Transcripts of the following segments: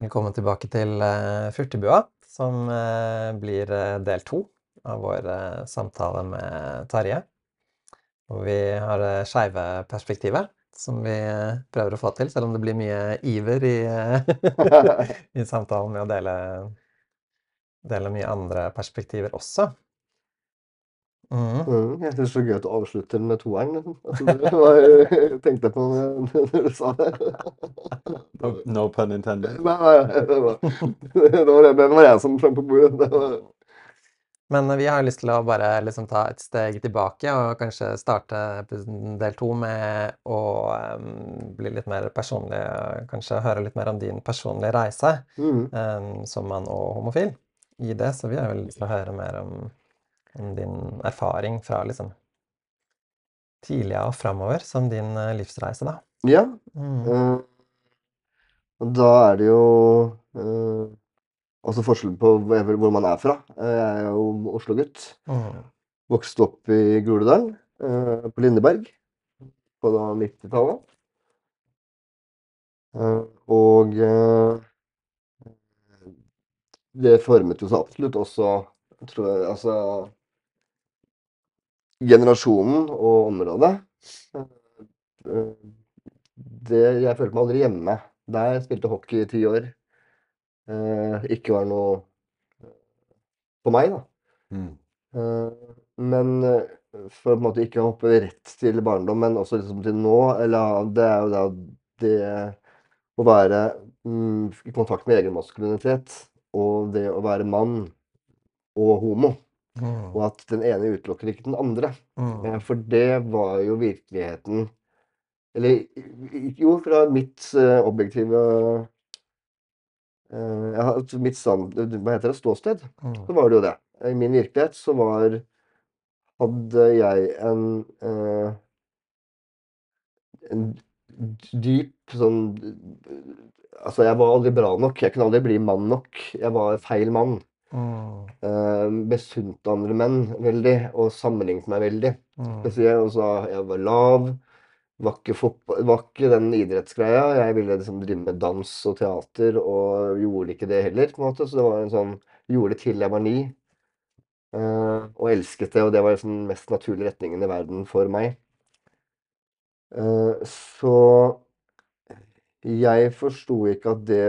Velkommen tilbake til uh, Furtebua, som uh, blir uh, del to av vår samtale med Terje. Og vi har det skeive perspektivet, som vi prøver å få til, selv om det blir mye iver i, i samtalen med å dele, dele mye andre perspektiver også. Mm. Mm, jeg syns det er gøy at du avslutter med toeren. Altså, jeg tenkte på når du sa det. No, no pun intended. Nei, det var, det var, det var jeg som slang på bordet. Men vi har lyst til å bare liksom ta et steg tilbake og kanskje starte del to med å um, bli litt mer personlig, kanskje høre litt mer om din personlige reise mm. um, som mann og homofil i det. Så vi har jo lyst til å høre mer om om din erfaring fra liksom tidligere og framover som din eh, livsreise, da. Ja. Mm. Uh, da er det jo uh, også forskjell på hvor, hvor man er fra. Jeg er jo Oslo-gutt. Mm. Vokste opp i Groruddalen, på Lindeberg, på 90-tallet. og det formet jo så absolutt også tror jeg, altså generasjonen og området. Eh, det, jeg følte meg aldri hjemme der. Jeg spilte hockey i ti år. Eh, ikke var noe på meg, da. Mm. Eh, men for på en måte ikke å hoppe rett til barndom, men også liksom til nå, eller det er jo da det å være mm, i kontakt med egen maskulinitet og det å være mann og homo. Mm. Og at den ene utelukker ikke den andre. Mm. Eh, for det var jo virkeligheten Eller jo, fra mitt uh, objektive uh, ja, Mitt stand, hva heter det, ståsted, mm. så var det jo det. I min virkelighet så var Hadde jeg en uh, en dyp sånn Altså, jeg var aldri bra nok. Jeg kunne aldri bli mann nok. Jeg var feil mann. Mm. Uh, besunte andre menn veldig, og sammenlignet meg veldig. Mm. Spesielt også, jeg var lav. Var ikke, fotball, var ikke den idrettsgreia. Jeg ville liksom drive med dans og teater, og gjorde ikke det heller. på en måte, Så det var en sånn, gjorde det til jeg var ni. Uh, og elsket det, og det var liksom den mest naturlige retningen i verden for meg. Uh, så jeg forsto ikke at det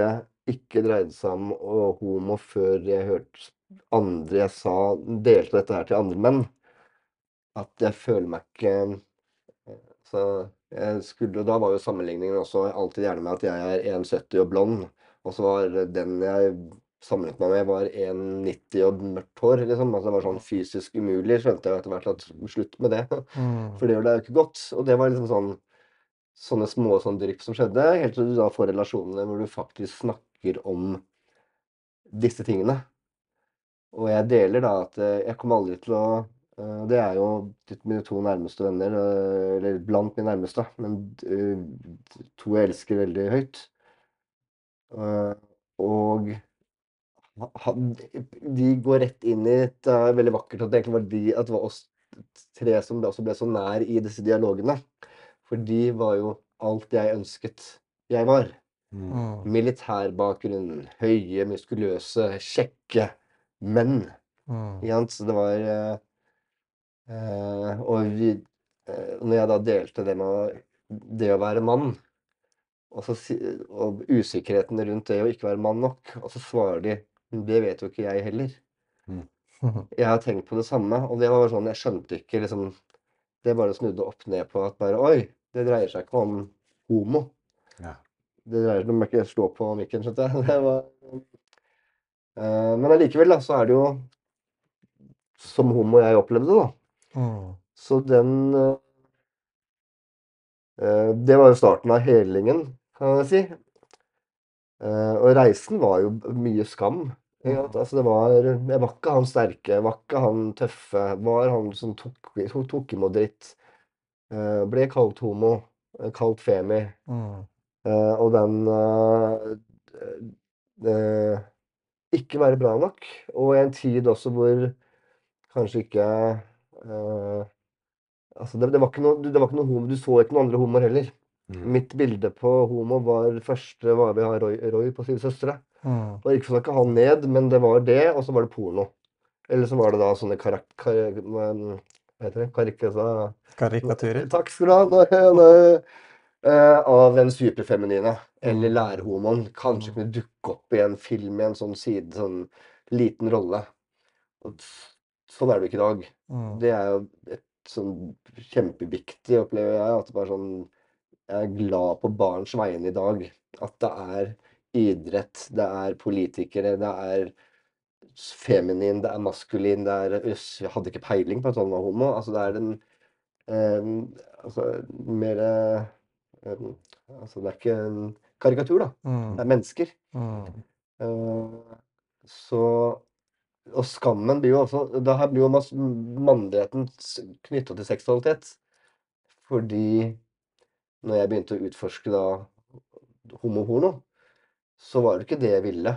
ikke dreide seg om homo før jeg hørte andre jeg sa delte dette her til andre menn. At jeg føler meg ikke eh, Så jeg skulle Da var jo sammenligningen også alltid gjerne med at jeg er 1,70 og blond. Og så var den jeg sammenlignet meg med, var 1,90 og mørkt hår. liksom. Altså Det var sånn fysisk umulig. Skjønte jeg etter hvert at slutt med det. Mm. For det gjør deg jo ikke godt. Og det var liksom sånn sånne små sånn drypp som skjedde, helt til du da får relasjonene hvor du faktisk snakker snakker om disse tingene. Og jeg deler da at eh, jeg kommer aldri til å eh, Det er jo mine to nærmeste venner, eh, eller blant mine nærmeste, men to jeg elsker veldig høyt. Og de går rett inn i Det er veldig vakkert at det egentlig var de at det var oss tre som også ble så nær i disse dialogene. For de var jo alt jeg ønsket jeg var. Mm. Militærbakgrunn, høye, muskuløse, kjekke menn. Mm. Så det var eh, eh, Og vi, eh, når jeg da delte det med det å være mann, og, så, og usikkerheten rundt det å ikke være mann nok, og så svarer de Det vet jo ikke jeg heller. Mm. Jeg har tenkt på det samme, og det var sånn Jeg skjønte ikke liksom Det bare snudde opp ned på at bare Oi, det dreier seg ikke om homo. Ja. Det dreier seg om ikke slå på mikken, skjønte jeg. Det var, uh, men allikevel, så er det jo som homo jeg opplevde det, da. Mm. Så den uh, Det var jo starten av helingen, kan jeg si. Uh, og reisen var jo mye skam. Ja. Altså, det var, jeg var ikke han sterke, jeg var ikke han tøffe. Var han som tok, tok imot dritt. ble kalt homo, kalt femi. Mm. Eh, og den eh, ikke være bra nok. Og i en tid også hvor kanskje ikke uh, altså det, det, var ikke noe, det var ikke noe homo, Du så ikke noen andre homoer heller. Mitt bilde på homo var første var vi har Roy, Roy på Syv søstre. Mm. Og ikke for å snakke han ned, men det var det, og så var det porno. Eller så var det da sånne karak... Kar, hva heter det? Karikasa... Karikaturer. Takk skal du ha. Nå- nå- eh, av en superfeminine. Eller lærhomoen. Kanskje kunne dukke opp i en film i en sånn side, sånn liten rolle. Sånn er det jo ikke i dag. Mm. Det er jo et sånn kjempeviktig, opplever jeg. At det bare sånn Jeg er glad på barns vegne i dag. At det er idrett, det er politikere, det er feminin, det er maskulin, det er Jøss, jeg hadde ikke peiling på at han var homo. Altså, det er den eh, Altså mer eh, Altså, det er ikke en karikatur, da. Det Mm. er mennesker. Mm. Eh, så Og skammen blir jo også Da blir jo mannligheten knytta til seksualitet. Fordi når jeg begynte å utforske da homoporno, så var det ikke det jeg ville.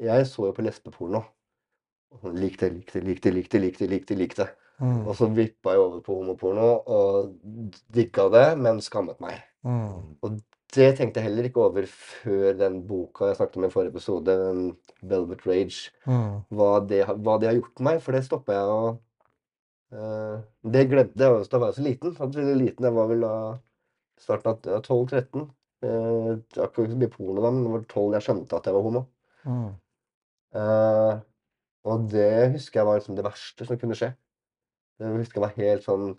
Jeg så jo på lesbeporno. Likte, likte, likte, likte, likte, likte, likte. Mm. Og så vippa jeg over på homoporno og digga det, men skammet meg. Mm. Og det tenkte jeg heller ikke over før den boka jeg snakket om i forrige episode, den Velvet Rage, Mm. hva det, hva det har gjort med meg, for det stoppa jeg å uh, Det glemte jeg da var jeg så liten. Jeg var liten, jeg var vel da starten av ja, 12-13. Uh, akkurat så mye porno da, men det var 12 jeg skjønte at jeg var homo. Mm. Uh, og det husker jeg var liksom det verste som kunne skje. Det husker jeg var helt sånn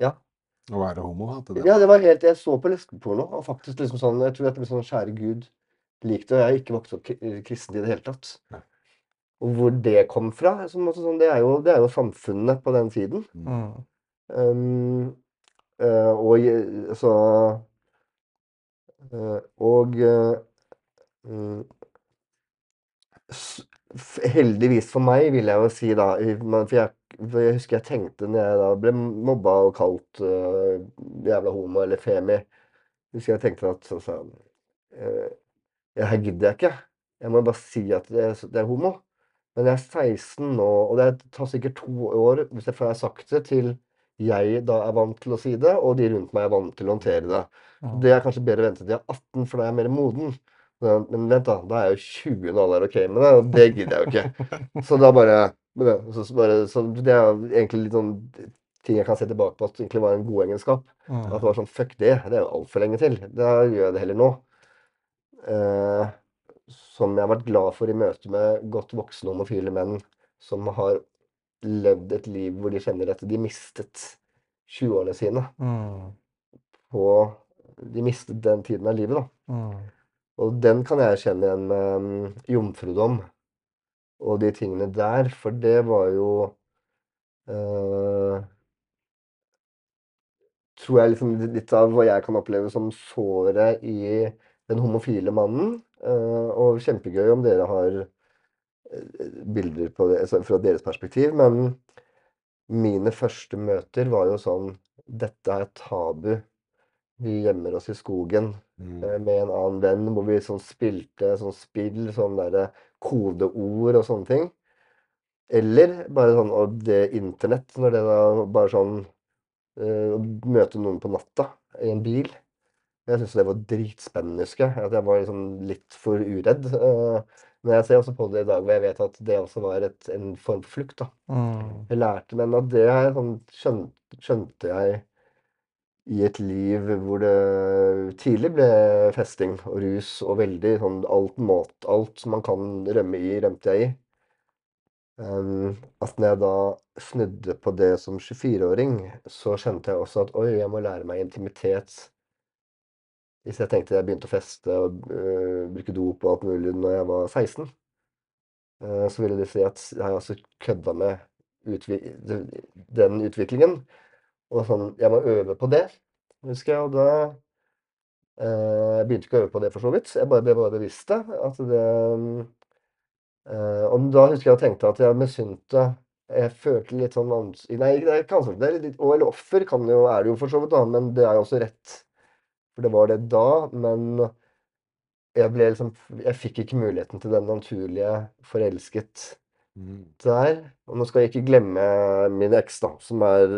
Ja. Å være homo, At det. Ja, det var helt Jeg så på lesbeporno, og faktisk liksom sånn Jeg tror at det ble sånn Kjære Gud likte og jeg har ikke vokst opp kri- kristen i det hele tatt. Nei. Og hvor det kom fra, så måte sånn, det, er jo, det er jo samfunnet på den tiden. Mm. Um, eh, og je- så eh, Og eh, mm, s- heldigvis for meg, vil jeg jo si da For jeg, for jeg husker jeg tenkte når jeg da ble mobba og kalt uh, jævla homo eller femi Husker jeg tenkte at altså, uh, ja, her gidder jeg ikke. Jeg må bare si at det er, det er homo. Men jeg er 16 nå, og det tar sikkert to år hvis jeg får sagt det, til jeg da er vant til å si det, og de rundt meg er vant til å håndtere det. Ja. Det er kanskje bedre å vente til jeg er 18, for da er jeg mer moden. Men, vent, da. Da er jeg jo 20 når alle er OK med det, og det gidder jeg jo ikke. Så da bare, så, så bare så Det er egentlig litt sånn ting jeg kan se tilbake på at egentlig var en god egenskap. Mm. At det var sånn Fuck det. Det er jo altfor lenge til. Da gjør jeg det heller nå. Eh, som jeg har vært glad for i møte med godt voksne homofile menn som har levd et liv hvor de kjenner at de mistet 20-årene sine Mm. på De mistet den tiden av livet, da. Mm. Og den kan jeg kjenne igjen med um, jomfrudom og de tingene der, for det var jo eh, Tror jeg liksom litt av hva jeg kan oppleve som såret i den homofile mannen. eh, og kjempegøy om dere har eh, bilder på det altså fra deres perspektiv, men mine første møter var jo sånn Dette er tabu. Vi gjemmer oss i skogen Mm. eh, med en annen venn, hvor vi sånn spilte sånn spill, sånn derre kodeord og sånne ting. Eller bare sånn Og det internett, når det da bare sånn eh, Å møte noen på natta i en bil. Jeg syntes det var dritspennende, husker jeg. At jeg var liksom litt for uredd. eh, men jeg ser også på det i dag, hvor jeg vet at det også var et, en form for flukt. da. Mm. Jeg lærte, men at det her sånn, skjønte, skjønte jeg i et liv hvor det tidlig ble festing og rus og veldig sånn alt mat, alt man kan rømme i, rømte jeg i. Um, at når jeg da snudde på det som 24-åring, så skjønte jeg også at oi, jeg må lære meg intimitet. Hvis jeg tenkte jeg begynte å feste og uh, bruke dop og alt mulig når jeg var 16, uh, så ville det si at jeg har altså kødda med utvi den utviklingen. Og sånn Jeg må øve på det, husker jeg. Og da eh, Jeg begynte ikke å øve på det, for så vidt. Jeg bare ble bare bevisst det. At det eh, Og da husker jeg og tenkte at jeg misunte Jeg følte litt sånn ans... Nei, det er ikke ansvar, det er litt og- Eller offer kan jo, er det jo for så vidt, da, men det er jo også rett. For det var det da, men jeg ble liksom Jeg fikk ikke muligheten til den naturlige forelsket Mm. der. Og nå skal jeg ikke glemme min eks, da, som er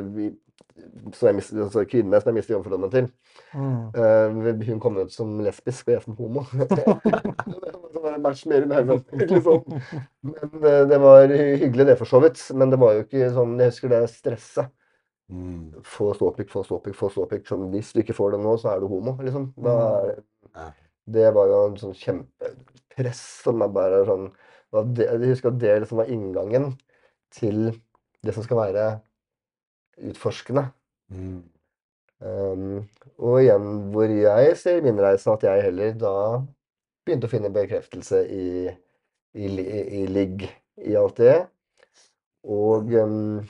som jeg mistet, altså kvinne som jeg mister jomfrudommen til. Mm. Uh, hun kom ut som lesbisk, og jeg som homo. match mer liksom. Men uh, det var hyggelig det, for så vidt. Men det var jo ikke sånn Jeg husker det stresset. Mm. Få ståpikk, få ståpikk, få ståpikk. Sånn, hvis du ikke får det nå, så er du homo, liksom. Da er, det var jo en sånn kjempepress som er bare sånn det, Jeg husker at det liksom var inngangen til det som skal være utforskende. Mm. Um, og igjen hvor jeg ser i min reise at jeg heller da begynte å finne bekreftelse i, i, i, i ligg i alt det. Og um,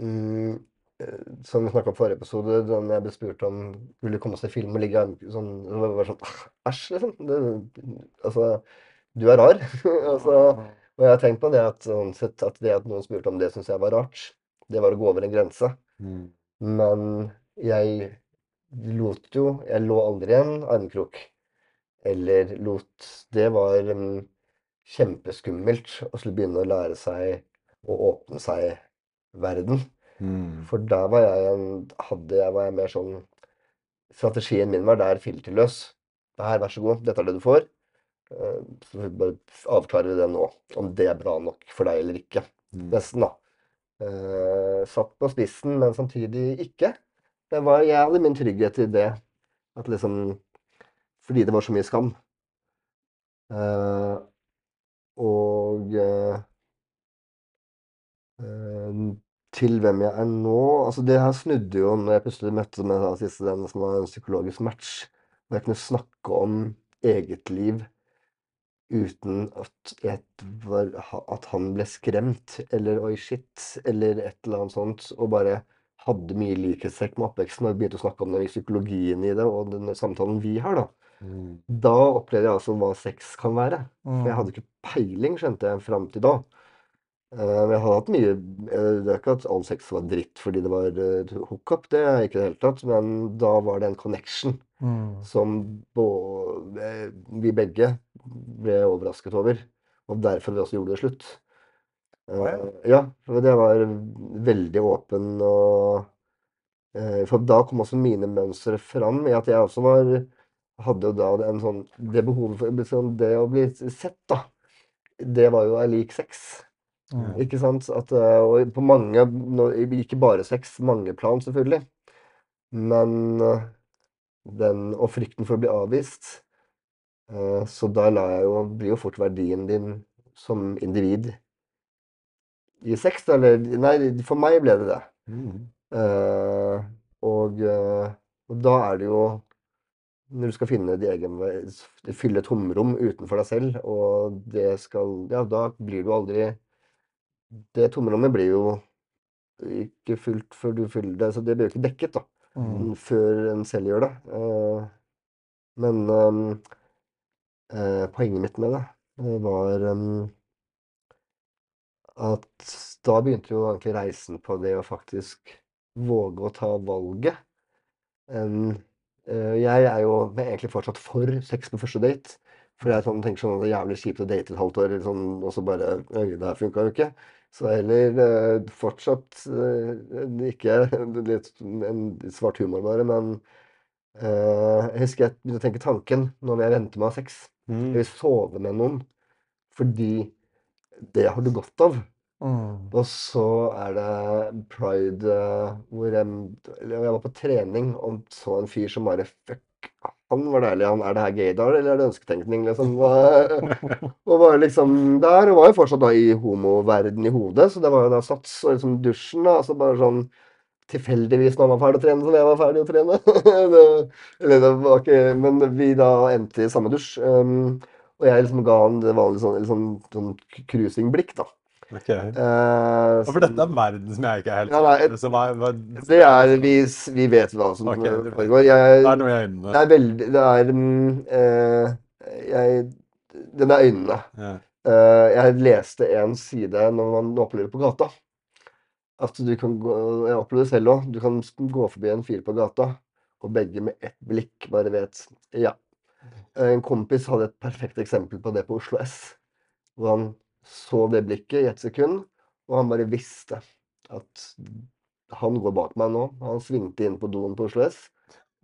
eh, som vi snakka om forrige episode, da jeg ble spurt om ville komme og se film og ligge sånn, det var sånn «Ah, Æsj, liksom. Det, altså, du er rar. altså, og jeg har tenkt på det at, sånn sett, at det at noen spurte om det, syns jeg var rart. Det var å gå over en grense. Mm. Men jeg lot jo Jeg lå aldri i en armkrok. Eller lot Det var um, kjempeskummelt å skulle begynne å lære seg å åpne seg verden. Mm. For der var jeg en Hadde jeg var jeg mer sånn Strategien min var der filterløs. Her, vær så god, dette er det du får. Eh, Så vi bare avklarer det nå, om det er bra nok for deg eller ikke. Mm. Nesten, da. Eh, satt på spissen, men samtidig ikke. Det var, hadde min trygghet i det. At liksom Fordi det var så mye skam. Eh, og eh, eh, til hvem jeg er nå Altså, det her snudde jo når jeg plutselig møtte den siste den som var en psykologisk match. Hvor jeg kunne snakke om eget liv uten at, var, at han ble skremt, eller oi, shit, eller et eller annet sånt, og bare hadde mye likhetstrekk med oppveksten, og begynte å snakke om den psykologien i det, og den samtalen vi har, da. Mm. Da opplevde jeg altså hva sex kan være. For jeg Mm. hadde ikke peiling, skjønte jeg, fram til da. Eh, Men jeg hadde hatt mye eh, Det er ikke at all sex var dritt fordi det var eh, hookup, det er ikke det hele tatt, men da var det en connection Mm. som vi begge ble jeg overrasket over. Og derfor vi også gjorde det slutt. Uh, ja. For det var veldig åpen og uh, For da kom også mine mønstre fram i at jeg også var Hadde jo da en sånn Det behovet for liksom, Det å bli sett, da. Det var jo er lik sex. Mm. Ikke sant? At, eh, og på mange Ikke bare sex, mange plan, selvfølgelig. Men den Og frykten for å bli avvist. Eh, Så da jo Blir jo fort verdien din som individ i sex, eller Nei, for meg ble det det. Mm. Eh, og, eh, og da er det jo Når du skal finne de egen Fylle et tomrom utenfor deg selv, og det skal Ja, da blir du aldri Det tomrommet blir jo ikke fylt før du fyller det, så det blir jo ikke dekket, da. Mm. Før en selv gjør det. Eh, men eh, poenget mitt med det eh, var at da begynte jo egentlig reisen på det å faktisk våge å ta valget. Eh, jeg er jo egentlig fortsatt for sex på første date. For jeg sånn, tenker sånn at det er jævlig kjipt å date et halvt år, sånn, og så bare Øy, det her funka jo ikke. Så heller eh, fortsatt eh, ikke litt en svart humor, bare, men eh, jeg husker jeg begynte å tenke tanken når jeg venter ha sex. Jeg Mm. vil sove med noen fordi det har du godt av. Mm. Og så er det pride eh, hvor jeg, jeg var på trening og så en fyr som bare Fuck, han var deilig. Han, er det her gaydar, eller er det ønsketenkning, liksom? Og var liksom der, og var jo fortsatt da i homoverden i hodet, så det var jo da sats og liksom dusjen, da. Altså bare sånn tilfeldigvis når han var ferdig å trene, som jeg var ferdig å trene. det, eller det var ikke Men vi da endte i samme dusj. Um, og jeg liksom ga han det vanlige sånn, sånn, sånn cruising-blikk, da. Ok. Uh, For dette er verden som jeg ikke er helt Ja, nei, Så hva, hva, Det er vi, vi vet hva som okay, foregår. Jeg, Det er noe i øynene. det er veldig Det er um, uh, Jeg Den er øynene. Ja. Uh, jeg leste en side når man opplever på gata. At du kan gå Jeg opplevde det selv òg. Du kan gå forbi en fyr på gata, og begge med ett blikk bare vet Ja. En kompis hadde et perfekt eksempel på det på Oslo S. Hvor han så det blikket i ett sekund, og han bare visste at han går bak meg nå. Han svingte inn på doen på Oslo S.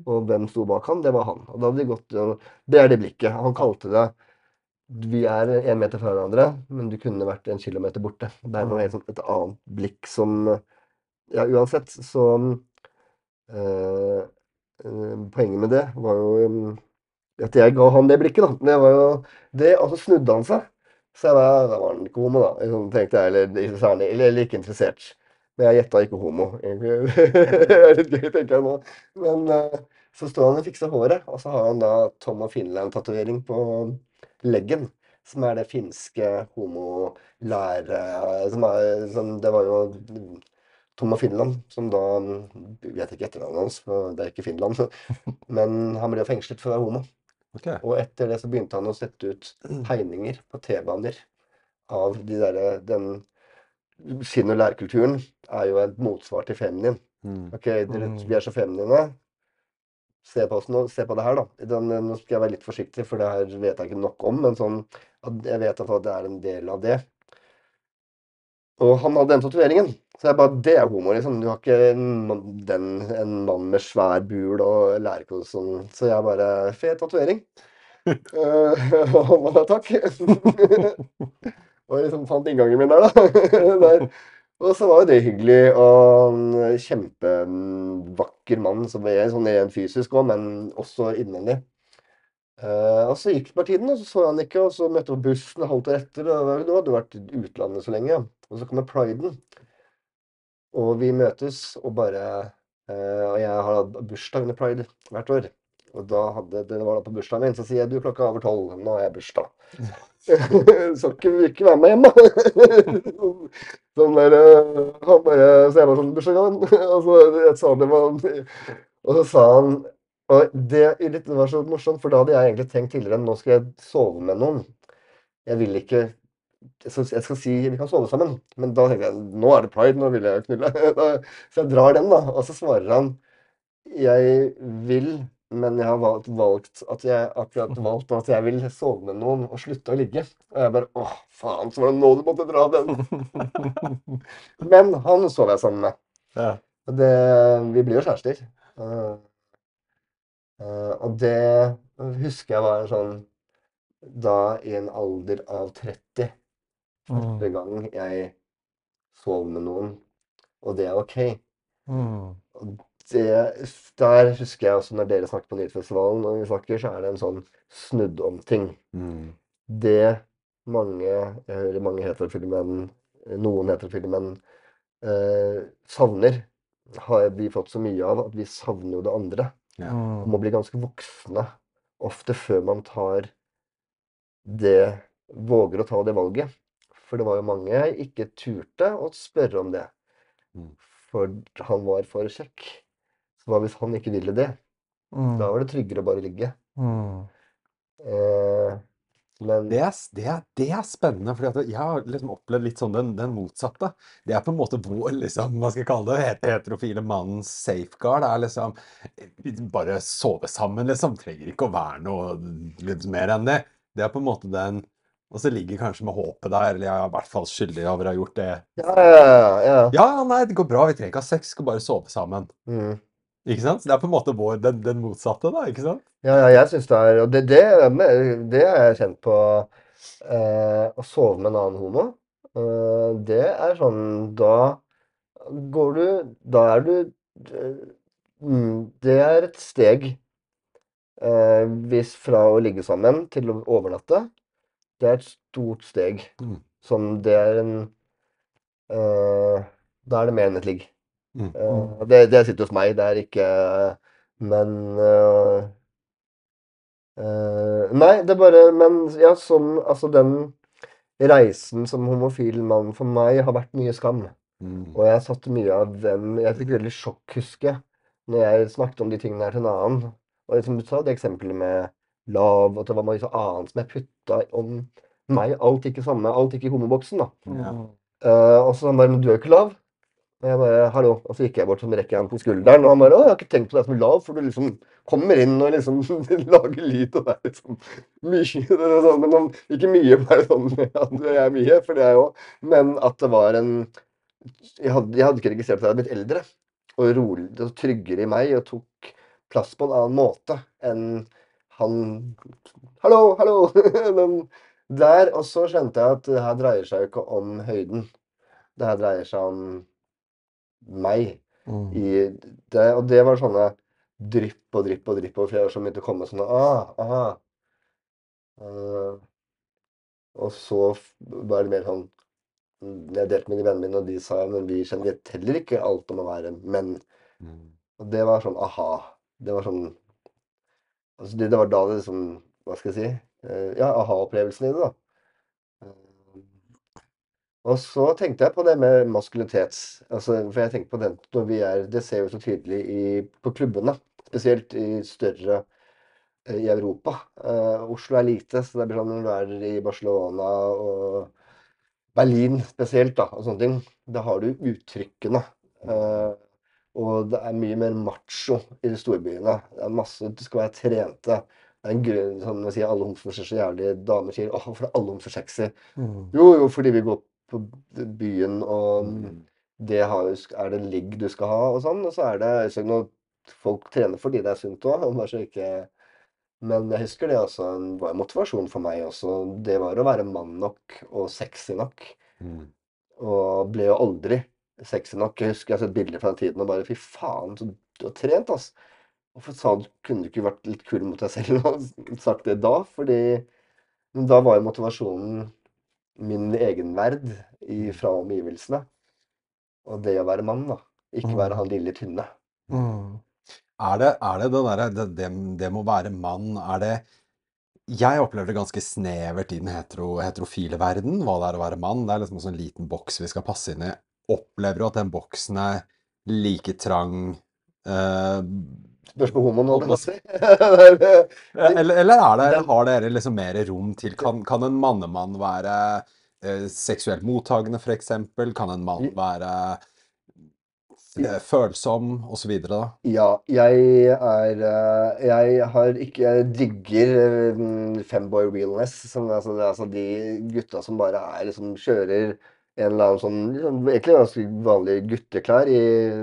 Og hvem sto bak han? Det var han. Og da hadde de gått Det er det blikket. Han kalte det Vi er én meter fra hverandre, men du kunne vært en kilometer borte. Det er noe helt sånt, et annet blikk som Ja, uansett, så øh, Poenget med det var jo at jeg ga han det blikket, da. Det var jo det, og så snudde han seg. Så jeg var, da var han ikke homo, da. Tenkte jeg, eller, eller, eller ikke interessert. Men jeg gjetta ikke homo. det er litt gøy, tenker jeg nå. Men uh, så står han og fikser håret, og så har han da Tom og Finland-tatovering på leggen. Som er det finske homolære som er, som, Det var jo Tom av Finland, som da Jeg vet ikke etternavnet hans, for det er ikke Finland. Men han ble fengslet for å være homo. Okay. Og etter det så begynte han å sette ut tegninger på T-baner av de der, den skinn- og lærkulturen er jo et motsvar til feminin. Mm. Ok, dere, mm. vi er så feminine. Se på, nå, se på det her, da. Den, nå skal jeg være litt forsiktig, for det her vet jeg ikke nok om. Men sånn, jeg vet at det er en del av det. Og han hadde den tatoveringen. Så jeg bare Det er homo, liksom. Du har ikke en, den, en mann med svær bul og lærkos sånn. Så jeg bare Fet tatovering. uh, og han bare Takk. og liksom fant inngangen min der, da. der. Og så var jo det hyggelig. Og en kjempevakker mann, som er sånn rent fysisk òg, men også innvendig. Uh, og så gikk det bare tiden, og så så han ikke, og så møtte vi bussen halvt år etter. Og du hadde vært i utlandet så lenge. Og så kommer priden. Og vi møtes og bare uh, Og jeg har hatt bursdag under pride hvert år. Og da hadde, det var da på bursdagen min, så sier jeg du klokka er over tolv, nå har jeg bursdag. så ikke, ikke være med hjem, da. sånn der, eh, han bare, Så jeg var sånn Bursdagen? og så jeg sa det var, og så sa han og det, det var så morsomt, for da hadde jeg egentlig tenkt tidligere nå skal jeg sove med noen. Jeg vil ikke jeg skal si vi kan sove sammen, men da tenkte jeg nå er det pride, nå vil jeg knulle. Så jeg drar den, da. Og så svarer han jeg vil, men jeg har valgt, valgt at jeg akkurat valgt at jeg vil sove med noen og slutte å ligge. Og jeg bare åh, faen, så var det nå du måtte dra den. men han sov jeg sammen med. Ja. Det, vi blir jo kjærester. Uh, uh, og det husker jeg var sånn da i en alder av 30 Første mm. gang jeg sov med noen, og det er OK. Mm. Og det, der husker jeg også når dere snakker på Nyhetsfestivalen, når vi snakker, så er det en sånn snudd om ting. Mm. Det mange Jeg hører mange heterofile menn, noen heterofile menn, eh, savner, har vi fått så mye av at vi savner jo det andre. Ja. Man må bli ganske voksne ofte før man tar det Våger å ta det valget. For det var jo mange jeg ikke turte å spørre om det. Mm. For han var for kjekk. Hva hvis han ikke ville det? Mm. Da var det tryggere å bare ligge. Mm. Eh, men det er, det, er, det er, spennende, for jeg har liksom opplevd litt sånn den, den, motsatte. Det er på en måte vår liksom, hva skal jeg kalle det, heterofile mannens safeguard. Er liksom Bare sove sammen, liksom. Trenger ikke å være noe litt mer enn det. Det er på en måte den og så ligger kanskje med håpet der, eller jeg er i hvert fall skyldig over å ha gjort det. Ja, ja, ja. Ja, nei, det går bra, vi trenger ikke ha sex, vi skal bare sove sammen. Mm. Ikke sant? Så det er på en måte vår, den, den motsatte, da, ikke sant? Ja, ja jeg syns det er Og det, det, det er jeg kjent på eh, Å sove med en annen homo. Eh, det er sånn Da går du Da er du mm, Det er et steg eh, hvis fra å ligge sammen til å overnatte det er et stort steg. Mm. Som det er en uh, Da er det mer enn et ligg. Mm. Uh, det, det, sitter hos meg, det er ikke Men uh, Nei, det er bare Men ja, sånn Altså, den reisen som homofil mann for meg har vært mye skam. Mm. Og jeg satte mye av dem Jeg fikk veldig sjokk, husker jeg, når jeg snakket om de tingene her til en annen. Og som du sa, det eksempelet med lav, og det var mye annet som jeg putta om meg. Alt gikk i samme, alt gikk i homoboksen, da. Ja. Uh, og så han bare 'Men du er jo ikke lav'. Og jeg bare 'Hallo'. Og så gikk jeg bort og rekker han på skulderen, og han bare 'Å, jeg har ikke tenkt på deg som lav', for du liksom kommer inn og liksom lager lyd, og er liksom mye sånn, Men ikke mye, bare sånn Ja, jeg er mye, for det er jo Men at det var en jeg hadde, jeg hadde ikke registrert at jeg hadde blitt eldre. Og rolig, og tryggere i meg, og tok plass på en annen måte enn han Hallo, hallo! Men der, og så skjønte jeg at det her dreier seg jo ikke om høyden. Det her dreier seg om meg. Mm. I det, og det var sånne drypp og drypp og drypp over flere år som begynte å komme sånne ah, aha. Uh, og så var det mer sånn Jeg delte med de vennene mine, og de sa men vi kjenner vet heller ikke alt om å være menn. Mm. Og det var sånn aha. Det var sånn altså det, det var da det liksom Hva skal jeg si? Uh, ja, aha-opplevelsen i det, da. Og så tenkte jeg på det med maskulinitet. Altså, for jeg tenker på den når vi er Det ser vi så tydelig i, på klubbene. Spesielt i større eh, i Europa. Uh, Oslo er lite, så det blir sånn når du er i Barcelona og Berlin spesielt, da, og sånne ting. Da har du uttrykkene. Uh, og det er mye mer macho i de storbyene. Det er masse, Du skal være trente. Det er en grunn sånn å si alle homser ser så jævlig Damer sier 'Å, hvorfor er alle homser sexy?' Mm. Jo, jo, fordi vi går på byen, og Mm. det har, er det ligg du skal ha, og sånn. Og så er det så når folk trener fordi det er sunt òg. Men jeg husker det også var en motivasjon for meg også. Det var å være mann nok og sexy nok. Mm. Og ble jo aldri sexy nok. Jeg husker jeg har sett bilder fra den tiden og bare Fy faen, så du har trent, ass. Hvorfor sa du, kunne du ikke vært litt kul mot deg selv og sagt det da? Fordi da var jo motivasjonen min egenverd verd fra omgivelsene. Og det å være mann, da. Ikke være han lille tynne. Mm. Er det, er det det derre det, det, det må være mann, er det Jeg opplever det ganske snevert i den hetero, heterofile verden, hva det er å være mann. Det er liksom en sånn liten boks vi skal passe inn i. Opplever du at den boksen er like trang eh, Spørs på homoen, holdt jeg på å si. eller, eller er det, har dere liksom mer rom til Kan, kan en mannemann være eh, seksuelt mottagende, f.eks.? Kan en mann være eh, følsom, osv.? Ja, jeg er eh, Jeg har ikke Jeg digger eh, femboy realness. Som, altså, altså de gutta som bare er liksom kjører en eller annen sånn liksom, Egentlig ganske vanlige gutteklær i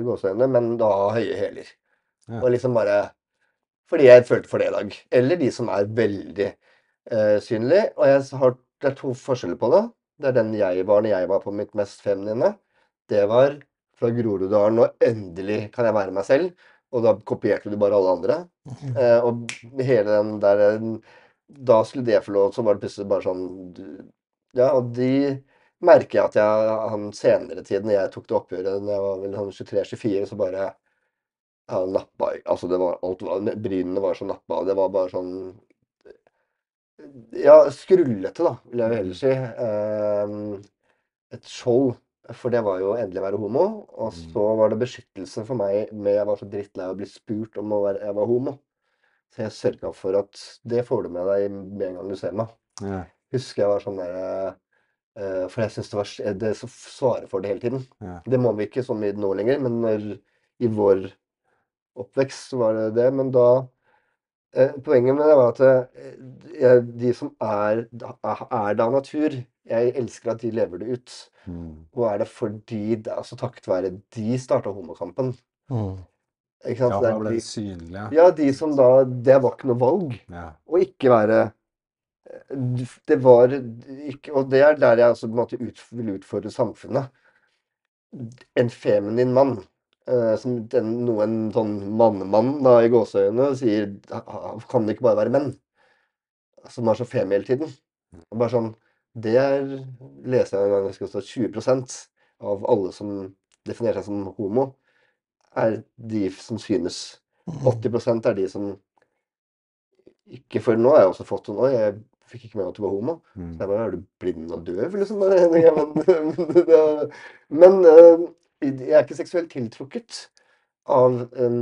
gåseøynene, men da høye hæler. Ja. Og liksom bare Fordi jeg følte for det i dag. Eller de som er veldig eh, synlige. Og jeg har, det er to forskjeller på det. Det er den jeg var når jeg var på mitt mest feminine. Det var fra Groruddalen, og endelig kan jeg være meg selv. Og da kopierte du bare alle andre. Eh, og hele den der Da skulle det få lov, så var det plutselig bare sånn Ja, og de merker jeg at jeg han senere tid, når jeg tok det oppgjøret når jeg var vel sånn 23-24, så bare ja, nappa Altså, det var alt var Brynene var så nappa, det var bare sånn Ja, skrullete, da, vil jeg jo heller si. Eh, et skjold. For det var jo endelig å være homo. Og Mm. så var det beskyttelse for meg med Jeg var så drittlei av å bli spurt om å være, jeg var homo. Så jeg sørga for at det får du med deg med en gang du ser meg. Ja. Husker jeg var sånn der eh, For jeg syns det var det svarer for det hele tiden. Ja. Det må vi ikke så mye nå lenger, men når, i vår oppvekst var det det. Men da eh, Poenget med det var at eh, jeg, de som er, er da natur Jeg elsker at de lever det ut. Mm. Og er det fordi det, altså Takket være de starta homokampen. Mm. Ikke sant? Ja, da ble de, det synlig. ja. de som da Det var ikke noe valg Ja. å ikke være eh, Det var ikke Og det er der jeg altså på en måte ut, vil utfordre samfunnet. En feminin mann, som den, noen sånn mannemann da i gåseøynene sier "Ha- ha- Kan det ikke bare være menn? Som er så femi hele tiden. Og bare sånn Det er, leser jeg en gang, jeg skal stå 20% av alle som definerer seg som homo, er de som synes. 80% er de som ikke For nå har jeg også fått sånn Oi, jeg fikk ikke med meg at du var homo. Så Mm. jeg bare Er du blind og døv, liksom? Men, men eh, jeg er ikke seksuelt tiltrukket av en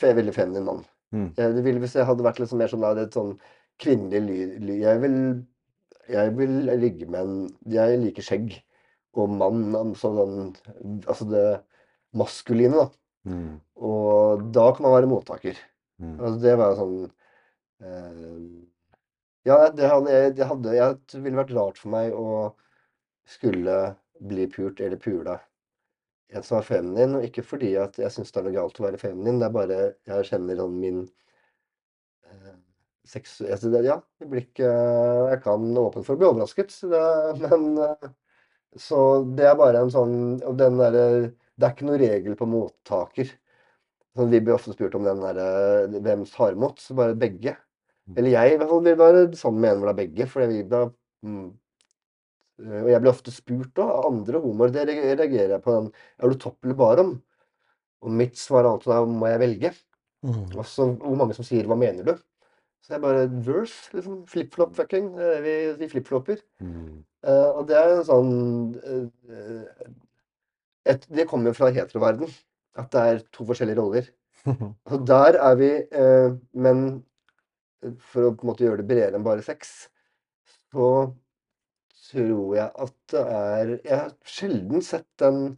veldig feminin mann. Mm. Jeg, det ville hvis jeg hadde vært liksom mer sånn et sånn kvinnelig ly, Jeg vil jeg vil ligge med en Jeg liker skjegg og mann. Sånn, altså det maskuline, da. Mm. Og da kan man være mottaker. Mm. Altså, det var sånn eh, Ja, det hadde, jeg- det hadde Det ville vært rart for meg å skulle bli pult eller pule en som er feminin, og ikke fordi at jeg syns det er noe galt å være feminin, det er bare jeg kjenner sånn min eh, seksu... Altså det, ja, i blikket Jeg kan åpne for å bli overrasket, det, men eh, Så det er bare en sånn Og den derre Det er ikke noe regel på mottaker. Sånn, vi blir ofte spurt om den derre Hvem tar imot? Så bare begge. Eller jeg i hvert fall vil være sammen med en hvor det er begge, for jeg da mm, og jeg blir ofte spurt av andre homoer, det reagerer jeg på den Er du topp eller barom? Og mitt svar er alltid da må jeg velge. Mm. Og så hvor mange som sier 'hva mener du'? Så jeg bare verse, liksom. Flip-flop-fucking. Vi, vi flip-flopper. Mm. Uh, og det er en sånn uh, et, Det kommer jo fra heteroverden. At det er to forskjellige roller. Og der er vi uh, Men for å på en måte gjøre det bredere enn bare sex, så tror jeg at det er Jeg har sjelden sett en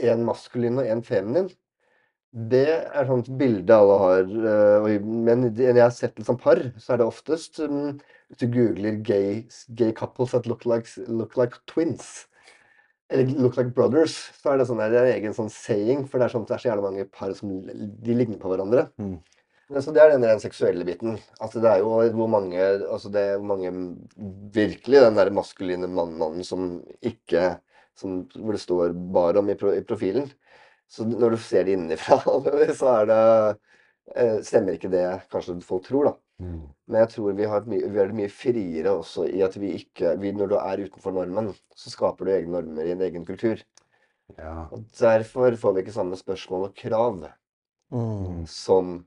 en maskulin og en feminin. Det er sånt bilde alle har. eh, Men når jeg har sett det som par, så er det oftest mm, Hvis du googler gay, gay couples that look like, look like twins, eller look like brothers, så er det sånn det er en egen sånn saying, for det er sånn det er så jævlig mange par som de ligner på hverandre. Mm. Så det er den rent seksuelle biten. Altså det er jo hvor mange altså det hvor mange Virkelig den der maskuline mannen som ikke som, Hvor det står bare om i, pro, i profilen. Så når du ser det innenfra, så er det eh, Stemmer ikke det kanskje folk tror, da. Mm. Men jeg tror vi har, mye, vi er mye friere også i at vi ikke vi, Når du er utenfor normen, så skaper du egne normer i en egen kultur. Ja. Og derfor får vi ikke samme spørsmål og krav Mm. som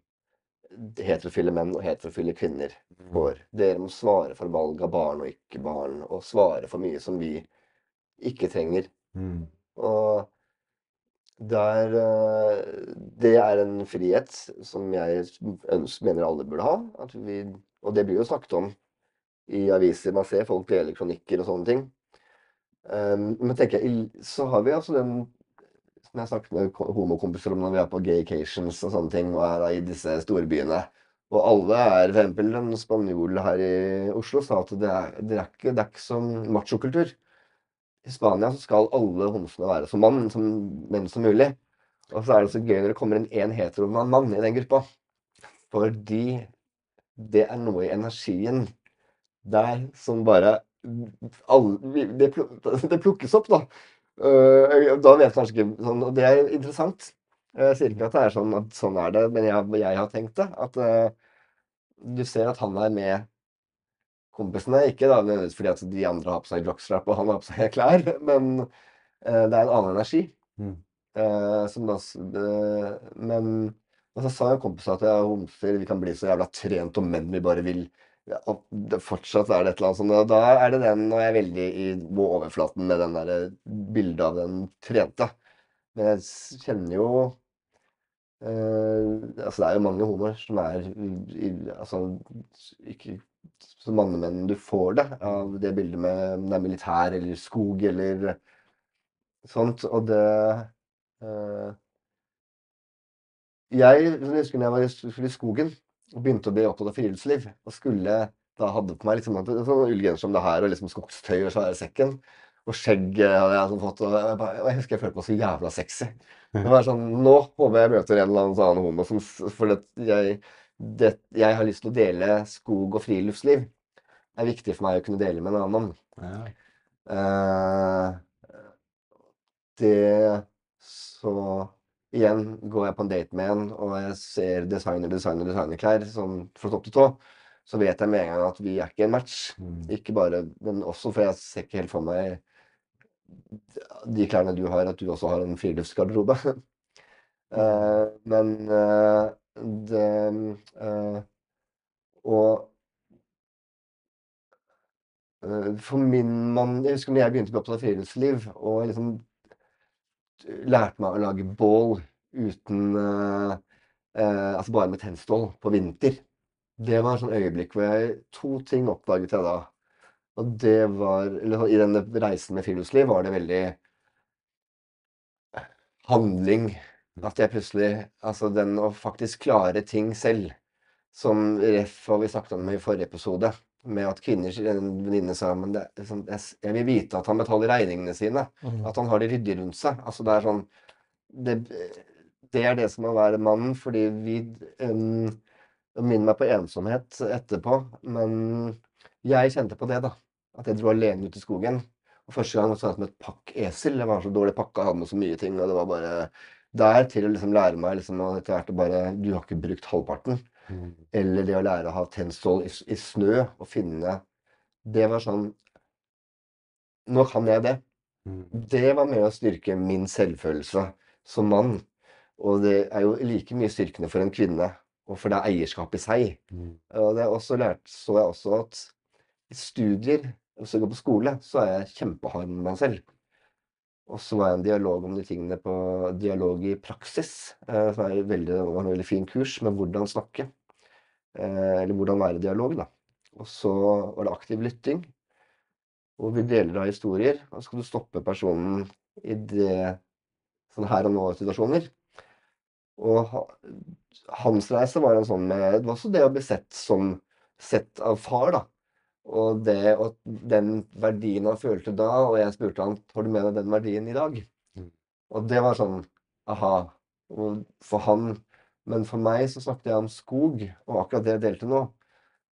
heterofile menn og heterofile kvinner får. Dere må svare for valg av barn og ikke barn, og svare for mye som vi ikke trenger. Mm. Og der eh, Det er en frihet som jeg ønsker, mener alle burde ha. At vi, og det blir jo snakket om i aviser. Man ser folk deler kronikker og sånne ting. Um, men tenker jeg, så har vi altså den som jeg snakket med ko- homokompiser om når vi er på gaycations og sånne ting, og er da i disse storbyene. Og alle er For eksempel en spanjol her i Oslo sa at det er, det er ikke, det er ikke som machokultur. I Spania så skal alle homsene være som mann, som menn som mulig. Og så er det så gøy når det kommer inn én hetero mann i den gruppa. Fordi det er noe i energien der som bare alle, det, pluk- det plukkes opp, da. Øh, da vet jeg kanskje ikke sånn, det er interessant. Jeg sier ikke at det er sånn at sånn er det, men jeg, jeg har tenkt det. At uh, du ser at han er med kompisene. Ikke da fordi at de andre har på seg jockstrap og han har på seg klær, men uh, det er en annen energi. Mm. Uh, som da, men og så sa en kompis at jeg homser vi kan bli så jævla trent og menn vi bare vil. Og det, fortsatt er det et eller annet sånt. Da er det den, og jeg er veldig i overflaten med den der bildet av den trente. Men jeg kjenner jo eh, Altså, det er jo mange homoer som er i, Altså ikke så mange menn du får det av det bildet med om det er militær eller skog eller sånt. Og det eh, Jeg husker når jeg var i skogen og begynte å bli opptatt av friluftsliv, og skulle da hadde på meg liksom en sånn ullgenser som det her, og liksom skogstøy og svære sekken. Og skjegg hadde jeg sånn fått, og jeg, bare, og jeg husker jeg følte meg så jævla sexy. Det var sånn Nå håper jeg møter en eller annen sånn homo som For jeg, det, jeg har lyst til å dele skog og friluftsliv. Det er viktig for meg å kunne dele med en annen. Ja. Uh, det Så igjen går jeg på en date med en, og jeg ser designer, designer, designerklær sånn fra topp til tå, så vet jeg med en gang at vi er ikke en match. Mm. Ikke bare, men også for jeg ser ikke helt for meg de klærne du har, at du også har en friluftsgarderobe. uh, men uh, det uh, Og for min mann Jeg husker når jeg begynte bli opptatt av friluftsliv, og liksom lærte meg å lage bål uten eh, eh, Altså bare med tennstål på vinter. Det var et sånt øyeblikk hvor jeg To ting oppdaget jeg da. Og det var Eller i denne reisen med friluftsliv var det veldig handling. At jeg plutselig Altså den å faktisk klare ting selv. Som ref og vi snakket om i forrige episode. Med at kvinner En venninne sa men det, sånn, jeg, vil vite at han betaler regningene sine. Mm. At han har det ryddig rundt seg. Altså det er sånn Det, det er det som å være mannen, fordi vi um, Det minner meg på ensomhet etterpå, men jeg kjente på det, da. At jeg dro alene ut i skogen. Og første gang så jeg som et pakkesel. Jeg var så dårlig pakka, hadde med så mye ting, og det var bare der til å liksom lære meg liksom, etter hvert å bare Du har ikke brukt halvparten. Eller det å lære å ha tennstål i, i snø og finne Det var sånn Nå kan jeg det. Mm. Det var med å styrke min selvfølelse som mann. Og det er jo like mye styrkende for en kvinne, og for det er eierskap i seg. Mm. Og det er også lært, så jeg også at i studier, hvis jeg går på skole, så er jeg kjempehard med meg selv. Og så var jeg en dialog om de tingene på dialog i praksis, eh, som er veldig, det var en veldig fin kurs med hvordan snakke. Eh, eller hvordan være i dialog, da. Og så var det aktiv lytting. Hvor vi deler av historier, og så skal du stoppe personen i det sånn her og nå-situasjoner. Og hans reise var en sånn med Det var også det å bli sett som sett av far, da. Og det og den verdien han følte da, og jeg spurte han har du med deg den verdien i dag. Mm. Og det var sånn aha. Og for han Men for meg så snakket jeg om skog, og akkurat det jeg delte nå.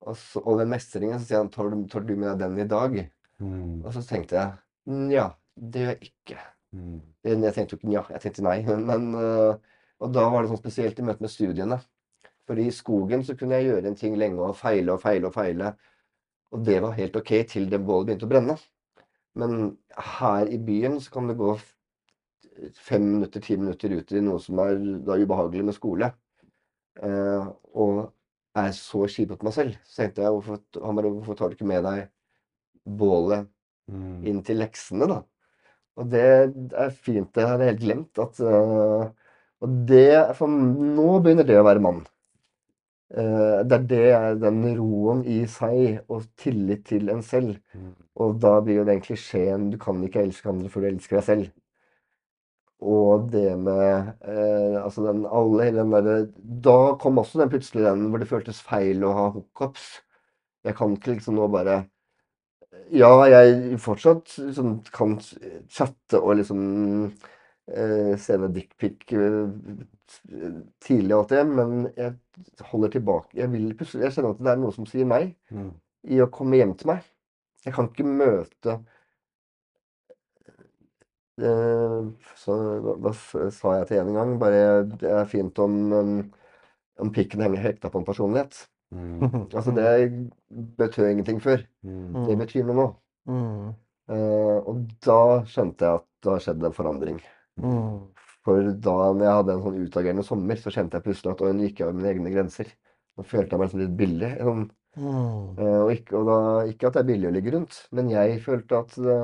Og, så, og den mestringen, så sier han tar du, tar du med deg den i dag? Mm. Og så tenkte jeg nja, det gjør jeg ikke. Mm. Jeg tenkte jo ikke nja, jeg tenkte nei. Men, øh, og da var det sånn spesielt i møte med studiene. For i skogen så kunne jeg gjøre en ting lenge og feile og feile og feile. Og det var helt ok til det bålet begynte å brenne. Men her i byen så kan det gå fem minutter, ti minutter ut i noe som er ubehagelig med skole. Eh, og er så kjipe på meg selv. Så tenkte jeg, hvorfor, han bare, hvorfor tar du ikke med deg bålet Mm. inn til leksene, da? Og det er fint. Det hadde jeg helt glemt. At, uh, og det for Nå begynner det å være mann. Uh, det er det er den roen i seg og tillit til en selv. Mm. Og da blir jo den klisjeen 'du kan ikke elske andre før du elsker deg selv'. Og det med eh, altså den alle den derre Da kom også den plutselig den hvor det føltes feil å ha hookups. Jeg kan ikke liksom nå bare Ja, jeg fortsatt liksom kan chatte og liksom eh, sende dickpic eh, tidlig og alt det, men jeg holder tilbake. Jeg vil Jeg kjenner at det er noe som sier nei Mm. i å komme hjem til meg. Jeg kan ikke møte så, hva, hva sa jeg til en en gang? Bare det er fint om, um, om pikken henger hekta på en personlighet. Mm. Altså, det betød ingenting før. Mm. Det betyr noe nå. Mm. Uh, og da skjønte jeg at det har skjedd en forandring. Mm. For da når jeg hadde en sånn utagerende sommer, så kjente jeg plutselig at nå gikk jeg over mine egne grenser. Nå følte jeg meg liksom litt billig. Sånn, Mm. Eh, og, ikke, og da, ikke at det er billig å ligge rundt, men jeg følte at det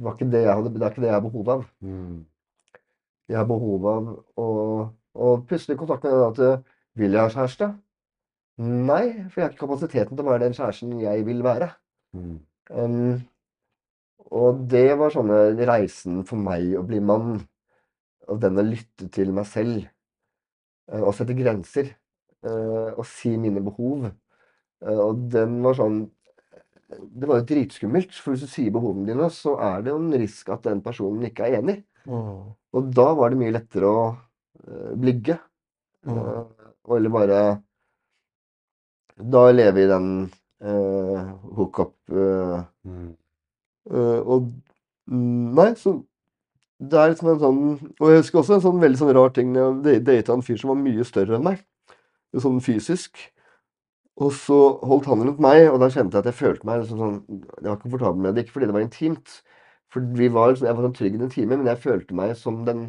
var ikke det jeg hadde, det er ikke det jeg har behov av. Mm. Jeg har behov av å Og plutselig kontakt med den at Vil jeg ha kjæreste? Nei, for jeg har ikke kapasiteten til å være den kjæresten jeg vil være. Mm. Um, og det var sånne reisen for meg å bli mann. Og den å lytte til meg selv. eh, og sette grenser. eh, og si mine behov. Eh, og den var sånn Det var jo dritskummelt, for hvis du sier behovene dine, så er det jo en risk at den personen ikke er enig. Mm. Og da var det mye lettere å uh, bligge. Mm. Uh, eller bare Da leve i den uh, hookup uh, Mm. Eh, og mm, Nei, så det er liksom en sånn Og jeg husker også en sånn veldig sånn rar ting når jeg data en fyr som var mye større enn meg. Sånn fysisk. Og så holdt han rundt meg, og da kjente jeg at jeg følte meg liksom sånn Jeg var komfortabel med det, ikke fordi det var intimt. For vi var liksom, jeg var sånn trygg i en time, men jeg følte meg som den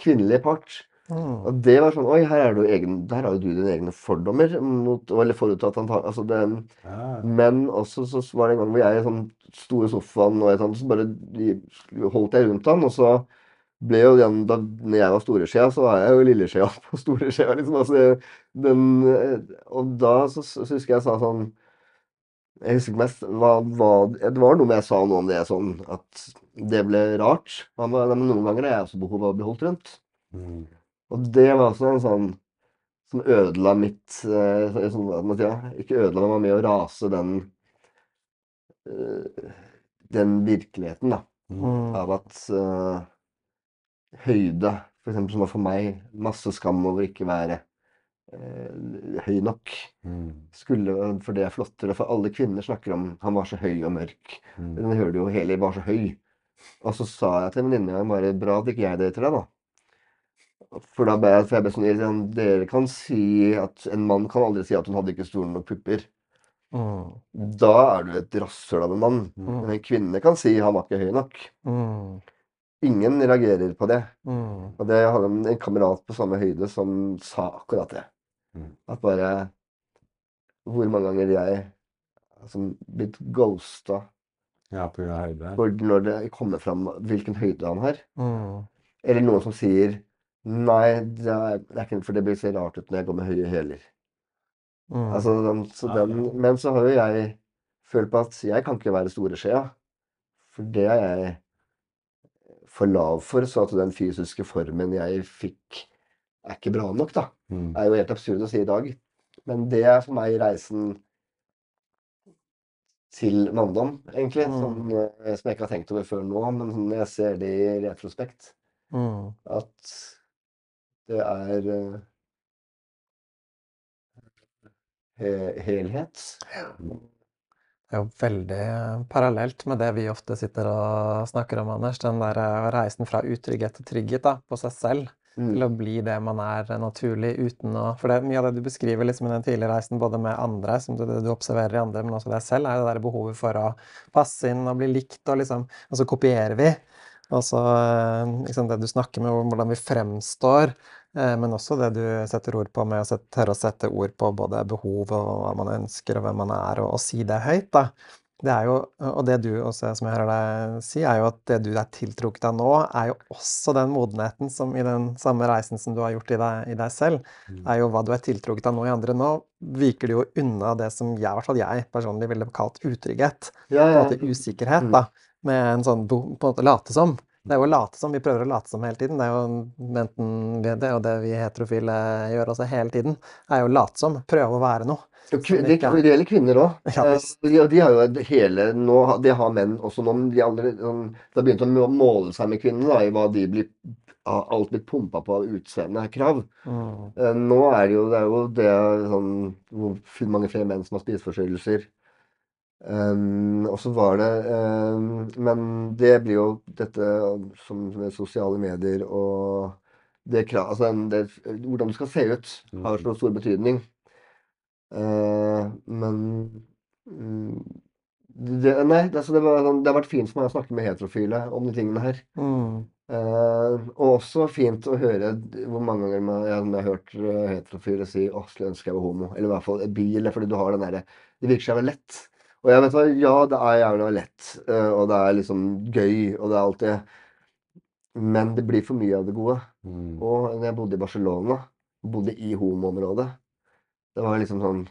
kvinnelige part. Mm. Og det var sånn Oi, her, er du egen, der har jo du dine egne fordommer. Mot, eller forutsatt antall, Altså det Ja. men også så var det en gang hvor jeg i sånn store sofaen og jeg, sånn, så bare holdt jeg rundt han, og så ble jo den da jeg var storeskjea, så var jeg jo lilleskjea på storeskjea, liksom. Altså, den, eh, og da så, så husker jeg sa sånn Jeg husker ikke mest hva, hva Det var noe jeg sa noe om det sånn at det ble rart. Men noen ganger har jeg også behov for å bli holdt rundt. Mm. Og det var også en sånn som ødela mitt eh, sånn, ja, Ikke ødela, men var med å rase den eh, Den virkeligheten, da. Mm. Av at høyde, eksempel, som var for meg masse skam over ikke være eh, høy nok. Mm. Skulle For det er flottere. For alle kvinner snakker om han var så høy og mørk. Mm. Den hører du jo hele var så høy. Og så sa jeg til en venninne en gang bare Bra at ikke jeg dater deg, da. For da ble jeg, for jeg ble sånn irritert, Dere kan si at En mann kan aldri si at hun hadde ikke store nok pupper. Mm. Da er du et rasshøl av en mann. Mm. Men en kvinne kan si han var ikke høy nok. Mm. Ingen reagerer på det. Mm. Og det hadde en, en kamerat på samme høyde som sa akkurat det. Mm. At bare Hvor mange ganger jeg som blitt ghosta Ja, på grunn av høyde. for når det kommer fram hvilken høyde han har. Mm. Eller noen som sier Nei, det er, det er ikke for det blir så rart ut når jeg går med høye hæler. Mm. Altså, så den, men så har jo jeg følt på at jeg kan ikke være storeskjea. For det er jeg for lav for, så at den fysiske formen jeg fikk, er ikke bra nok, da. Mm. Det er jo helt absurd å si i dag. Men det er for meg reisen til manndom, egentlig. Mm. Som, eh, som jeg ikke har tenkt over før nå, men sånn jeg ser det i retrospekt. Mm. At det er eh, he helhet. Det er jo veldig parallelt med det vi ofte sitter og snakker om, Anders. Den der eh, reisen fra utrygghet til trygghet da, på seg selv. Mm. Til å bli det man er naturlig uten å For det mye av det du beskriver liksom i den tidlige reisen, både med andre, som du, du observerer i andre, men også deg selv, er jo det der behovet for å passe inn og bli likt, og liksom Og så kopierer vi. Og så eh, liksom det du snakker med, hvordan vi fremstår, eh, men også det du setter ord på med å tørre å sette ord på både behov og hva man ønsker, og hvem man er, og, og si det høyt, da. Det er jo, og det du også, som jeg hører deg si, er jo at det du er tiltrukket av nå, er jo også den modenheten som i den samme reisen som du har gjort i deg, i deg selv, Mm. er jo hva du er tiltrukket av nå i andre. Nå viker du jo unna det som jeg, i hvert fall jeg personlig ville kalt utrygghet. Ja, På en måte usikkerhet, Mm. da. Med en sånn på en måte late som. Det er jo å late som. Vi prøver å late som hele tiden. Det er jo enten det og det vi heterofile gjør også hele tiden, er jo å late som. Prøve å være noe. Det, det gjelder kvinner òg. Ja, de, de har jo hele nå, Det har menn også nå. men De, aldri, sånn, de har begynt å måle seg med kvinnene da, i hva de blir alt blitt pumpa på av utseendekrav. Mm. Eh, Nå er det jo det, er jo det sånn, hvor mange flere menn som har spiseforstyrrelser. Um, og så var det um, Men det blir jo dette som med sosiale medier og det, altså det, Hvordan du skal se ut, har så stor betydning. Uh, men um, det, Nei, det, altså det, var, sånn- det har vært fint for meg å snakke med heterofile om de tingene her. Mm. Uh, og også fint å høre hvor mange ganger man, jeg, jeg har hørt eh, heterofile si 'Å, skulle ønske jeg var homo'. Eller i hvert fall bil, fordi du har den derre Det virker så jævla lett. Og jeg vet hva, ja, det er gjerne lett, eh, og det er liksom gøy, og det er alt det. Men det blir for mye av det gode. Mm. Og når jeg bodde i Barcelona, bodde i homoområdet, det var liksom sånn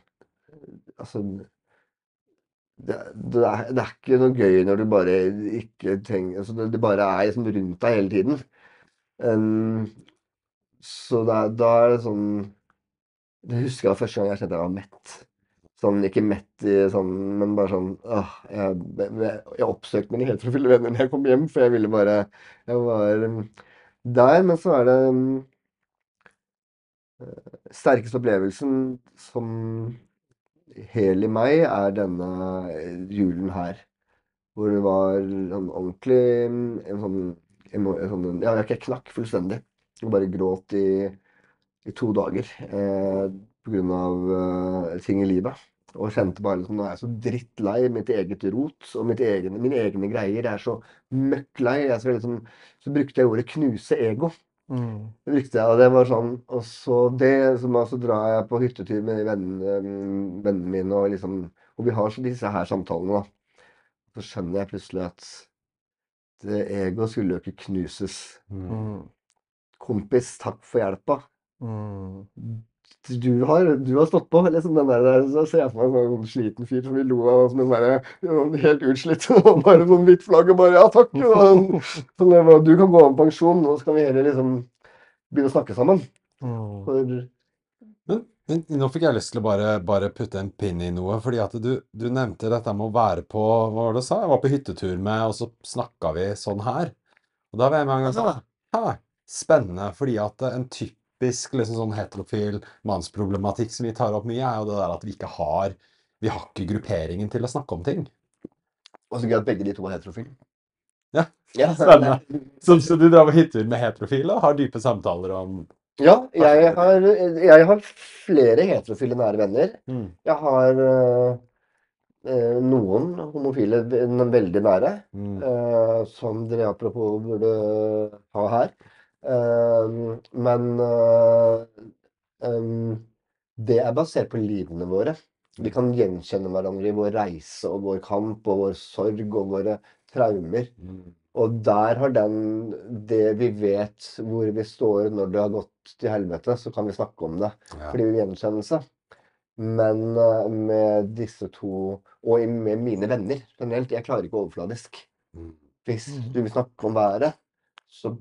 Altså det, det, er, det er ikke noe gøy når du bare ikke tenker altså det, det bare er liksom rundt deg hele tiden. Um, så da er det sånn Det husker jeg første gang jeg kjente jeg var mett. Sånn, ikke mett i sånn, men bare sånn åh, jeg, jeg, oppsøkte mine heterofile venner når jeg kom hjem, for jeg ville bare Jeg var um, der, men så er det um, Sterkeste opplevelsen som hel i meg er denne julen her. Hvor det var sånn ordentlig en sånn, en sånn Ja, jeg knakk fullstendig. Og bare gråt i, i to dager eh, på grunn av eh, ting i livet. Og kjente bare liksom, nå er jeg så drittlei mitt eget rot og mitt egne, mine egne greier. Jeg er så møkk lei. Skal liksom, så brukte jeg ordet 'knuse ego'. Mm. Det brukte jeg, og det var sånn Og så det, så, så drar jeg på hyttetur med vennene, vennene mine, og liksom Og vi har så disse her samtalene, da. Så skjønner jeg plutselig at det ego skulle jo ikke knuses. Mm. Kompis, takk for hjelpa. Mm. Du har, du har stått på. liksom den der, Så ser jeg for meg en sånn sliten fyr som vi lo av, som en bare, helt utslitt. og bare sånn hvitt flagg og bare Ja, takk! Og, sånn, det var, du kan gå av med pensjon, nå skal vi heller liksom begynne å snakke sammen. Mm. For Men, men nå fikk jeg lyst til å bare, bare putte en pinn i noe, fordi at du, du nevnte dette med å være på Hva var det du sa? Jeg var på hyttetur med, og så snakka vi sånn her. Og da var jeg med en gang sånn Hæ, spennende. Fordi at en typisk liksom sånn heterofil mannsproblematikk som vi tar opp mye, er jo det der at vi ikke har Vi har ikke grupperingen til å snakke om ting. Og så gøy at begge de to er heterofile. Ja, Ja. spennende. Så, så du drar på hyttetur med heterofile og har dype samtaler om Ja, jeg har, jeg har flere heterofile nære venner. mm. Jeg har øh, øh, noen homofile veldig nære, Mm. øh, som dere apropos burde ha her. Eh, men øh, øhm, det er basert på livene våre. Vi kan gjenkjenne hverandre i vår reise og vår kamp og vår sorg og våre traumer. Mm. Og der har den det vi vet hvor vi står når det har gått til helvete, så kan vi snakke om det. Ja. Fordi vi gjenkjennelse. Men eh, med disse to, og i- med mine venner generelt, jeg klarer ikke overfladisk. Mm. Hvis Mhm. du vil snakke om været, så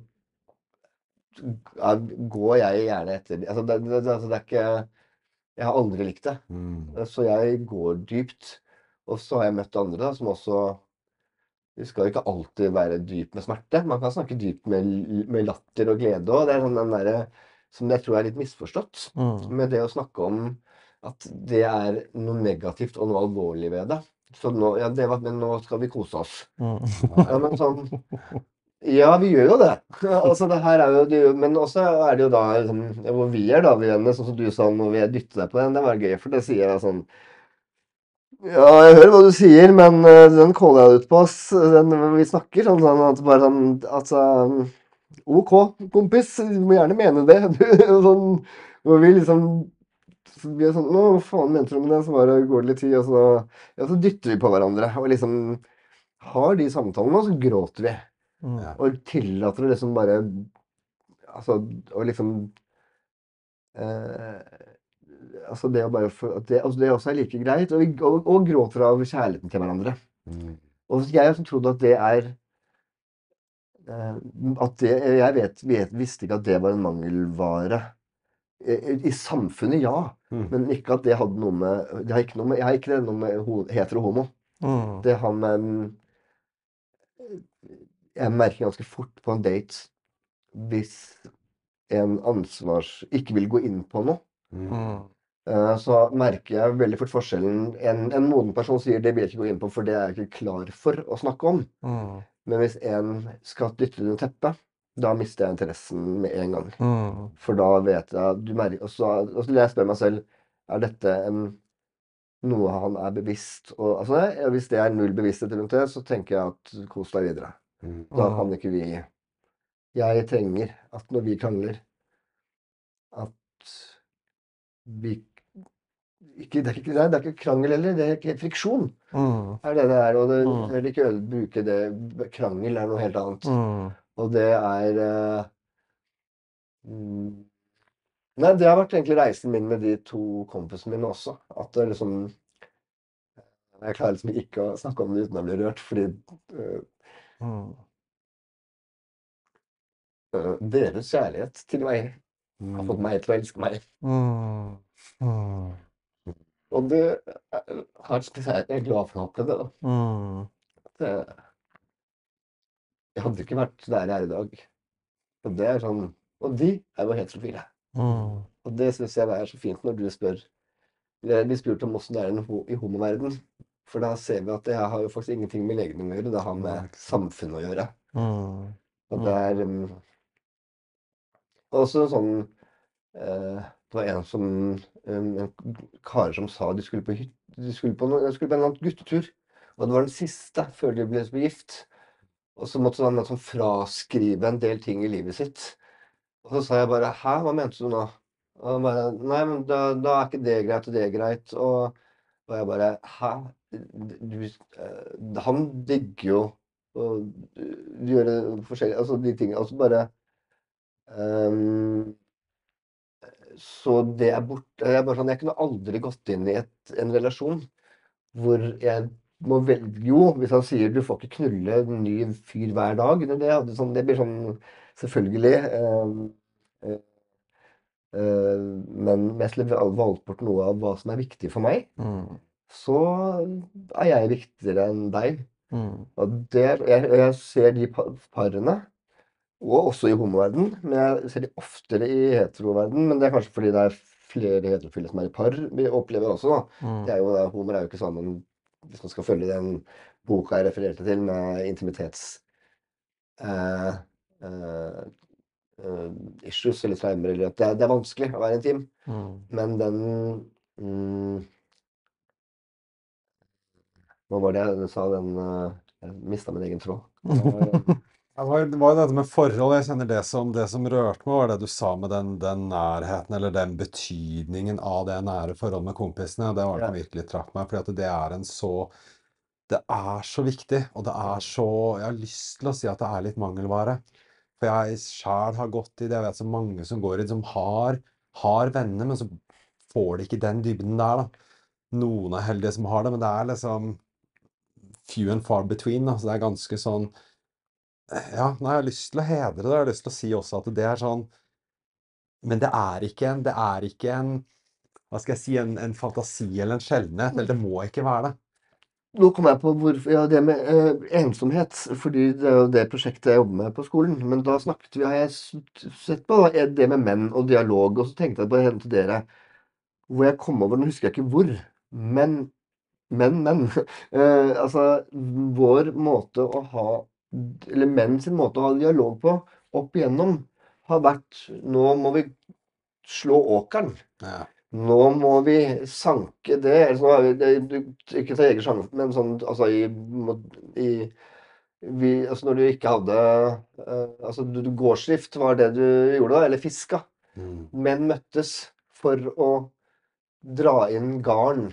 går jeg gjerne etter altså det, det, det, altså det er ikke Jeg har aldri likt det. Mm. Så jeg går dypt. Og så har jeg møtt andre da, som også Det skal jo ikke alltid være dypt med smerte. Man kan snakke dypt med, med latter og glede òg. Det er sånn den derre som jeg tror er litt misforstått. Mm. Med det å snakke om at det er noe negativt og noe alvorlig ved det. Så nå, ja, det var, men nå skal vi kose oss. Mm. Ja, men sånn Ja, vi gjør jo det. Altså, det her er jo, men også er det jo da liksom, hvor vi er da, vi venner, sånn som du sa når vi dytter deg på den. Det var gøy, for det sier jeg sånn Ja, jeg hører hva du sier, men uh, den caller jeg ut på, ass. Den, vi snakker sånn, sånn at bare sånn Altså OK, kompis, du må gjerne mene det. Du, sånn, hvor vi liksom så er sånn hva faen mente du med det? Så bare går det litt tid, og så, ja, så dytter vi på hverandre. Og liksom har de samtalene, og så gråter vi. Mm. Og tillater å liksom bare Altså, å liksom eh, Altså, det å bare for, det, altså det også er like greit. Og, og, og gråter av kjærligheten til hverandre. Mm. Og jeg har liksom trodd at det er eh, At det Jeg vet, vet, visste ikke at det var en mangelvare. I, i samfunnet, ja. Mm. Men ikke at det hadde noe med Det har ikke noe med, jeg har ikke det noe med hetero homo. Mm. Det har med en Jeg merker ganske fort på en date hvis en ansvars ikke vil gå inn på noe. Mm. Eh, Så merker jeg veldig fort forskjellen. En, en moden person sier det vil jeg ikke gå inn på, for det er jeg ikke klar for å snakke om. Mm. Men hvis en skal dytte under teppet, da mister jeg interessen med en gang. Mm. For da vet jeg du merker, Og så og så vil jeg spørre meg selv er dette en, noe han er bevisst og, altså, Hvis det er null bevissthet rundt det, så tenker jeg at kos deg videre. Mm. Da kan ikke vi Jeg trenger at når vi krangler, at vi ikke, det, er ikke, det er ikke krangel heller, det er ikke friksjon. Mm. er det det er. Og det, Mm. vil ikke bruke det Krangel er noe helt annet. Mm. Og det er mm, Nei, det har vært egentlig reisen min med de to kompisene mine også. At det liksom Jeg klarer liksom ikke å snakke om det uten å bli rørt, fordi eh, Mm. eh, deres kjærlighet til meg har fått meg til å elske meg. Mm. Mm. Og det er, har jeg er glad for å ha opplevd det. da. Mm. Det, jeg hadde ikke vært der jeg er i dag. Og det er sånn Og de er jo heterofile. Mm. Og det syns jeg er så fint når du spør eller blir spurt om åssen det er i homoverden. For da ser vi at det har jo faktisk ingenting med legning å gjøre, det har med samfunnet å gjøre. Mm. Og det er um, også sånn uh, Det var en som um, en karer som sa de skulle på hyt, de skulle på, noe, de skulle på en eller annen guttetur. Og det var den siste før de ble gift. Og så måtte han liksom fraskrive en del ting i livet sitt. Og så sa jeg bare 'hæ, hva mente du nå?' Og han bare 'nei, men da, da er ikke det greit, og det er greit'. Og, og jeg bare 'hæ? Du, eh, han digger jo å gjøre forskjellige Altså de tingene Altså bare um, Så det er borte. Jeg, sånn, jeg kunne aldri gått inn i et, en relasjon hvor jeg må velge Jo, hvis han sier du får ikke knulle en ny fyr hver dag, det, det, sånn, det blir sånn Selvfølgelig. ehm, eh, hvis jeg valgte valgt bort noe av hva som er viktig for meg, Mm. så er jeg viktigere enn deg. Mm. Og der, jeg, jeg ser de pa- parene, og også i homoverden, men jeg ser de oftere i heteroverden. Men det er kanskje fordi det er flere heterofile som er i par, vi opplever også. Mm. Det er jo, det, homer er jo ikke sammen hvis man skal følge den boka jeg refererte til, med intimitets eh, eh, issues eller traumer, eller at det er, det er vanskelig å være intim. Mm. Men den mm, Hva var det jeg sa? Den eh, Jeg mista min egen tråd. Eh, Det var, det var dette med forhold. Jeg kjenner det som, det som rørte meg, var det du sa med den, den nærheten, eller den betydningen av det nære forholdet med kompisene. Det var det som virkelig traff meg, For det er en så Det er så viktig, og det er så Jeg har lyst til å si at det er litt mangelvare. For jeg sjæl har gått i det, jeg vet så mange som går i det, som har, har venner, men så får de ikke den dybden der, da. Noen er heldige som har det, men det er liksom few and far between. Da. Så det er ganske sånn ja, nei, jeg har lyst til å hedre det. Jeg har lyst til å si også at det er sånn Men det er ikke en Det er ikke en Hva skal jeg si En, en fantasi eller en sjeldenhet. Eller det må ikke være det. Nå kom jeg på hvorfor Ja, det med eh, ensomhet. Fordi det er jo det prosjektet jeg jobber med på skolen. Men da snakket vi, har jeg sett på det med menn og dialog. Og så tenkte jeg på henne til dere. Hvor jeg kom over Nå husker jeg ikke hvor. Men, men, men. Eh, altså, vår måte å ha Eller menn sin måte å ha dialog på opp igjennom har vært Nå må vi slå åkeren. Ja. Nå må vi sanke det. Eller så har vi, det, du- ikke ta egen sjanse, men sånn altså i, i vi, altså Når du ikke hadde eh, altså du, du, Gårdsdrift var det du gjorde da, eller fiska. Mm. Menn møttes for å dra inn garn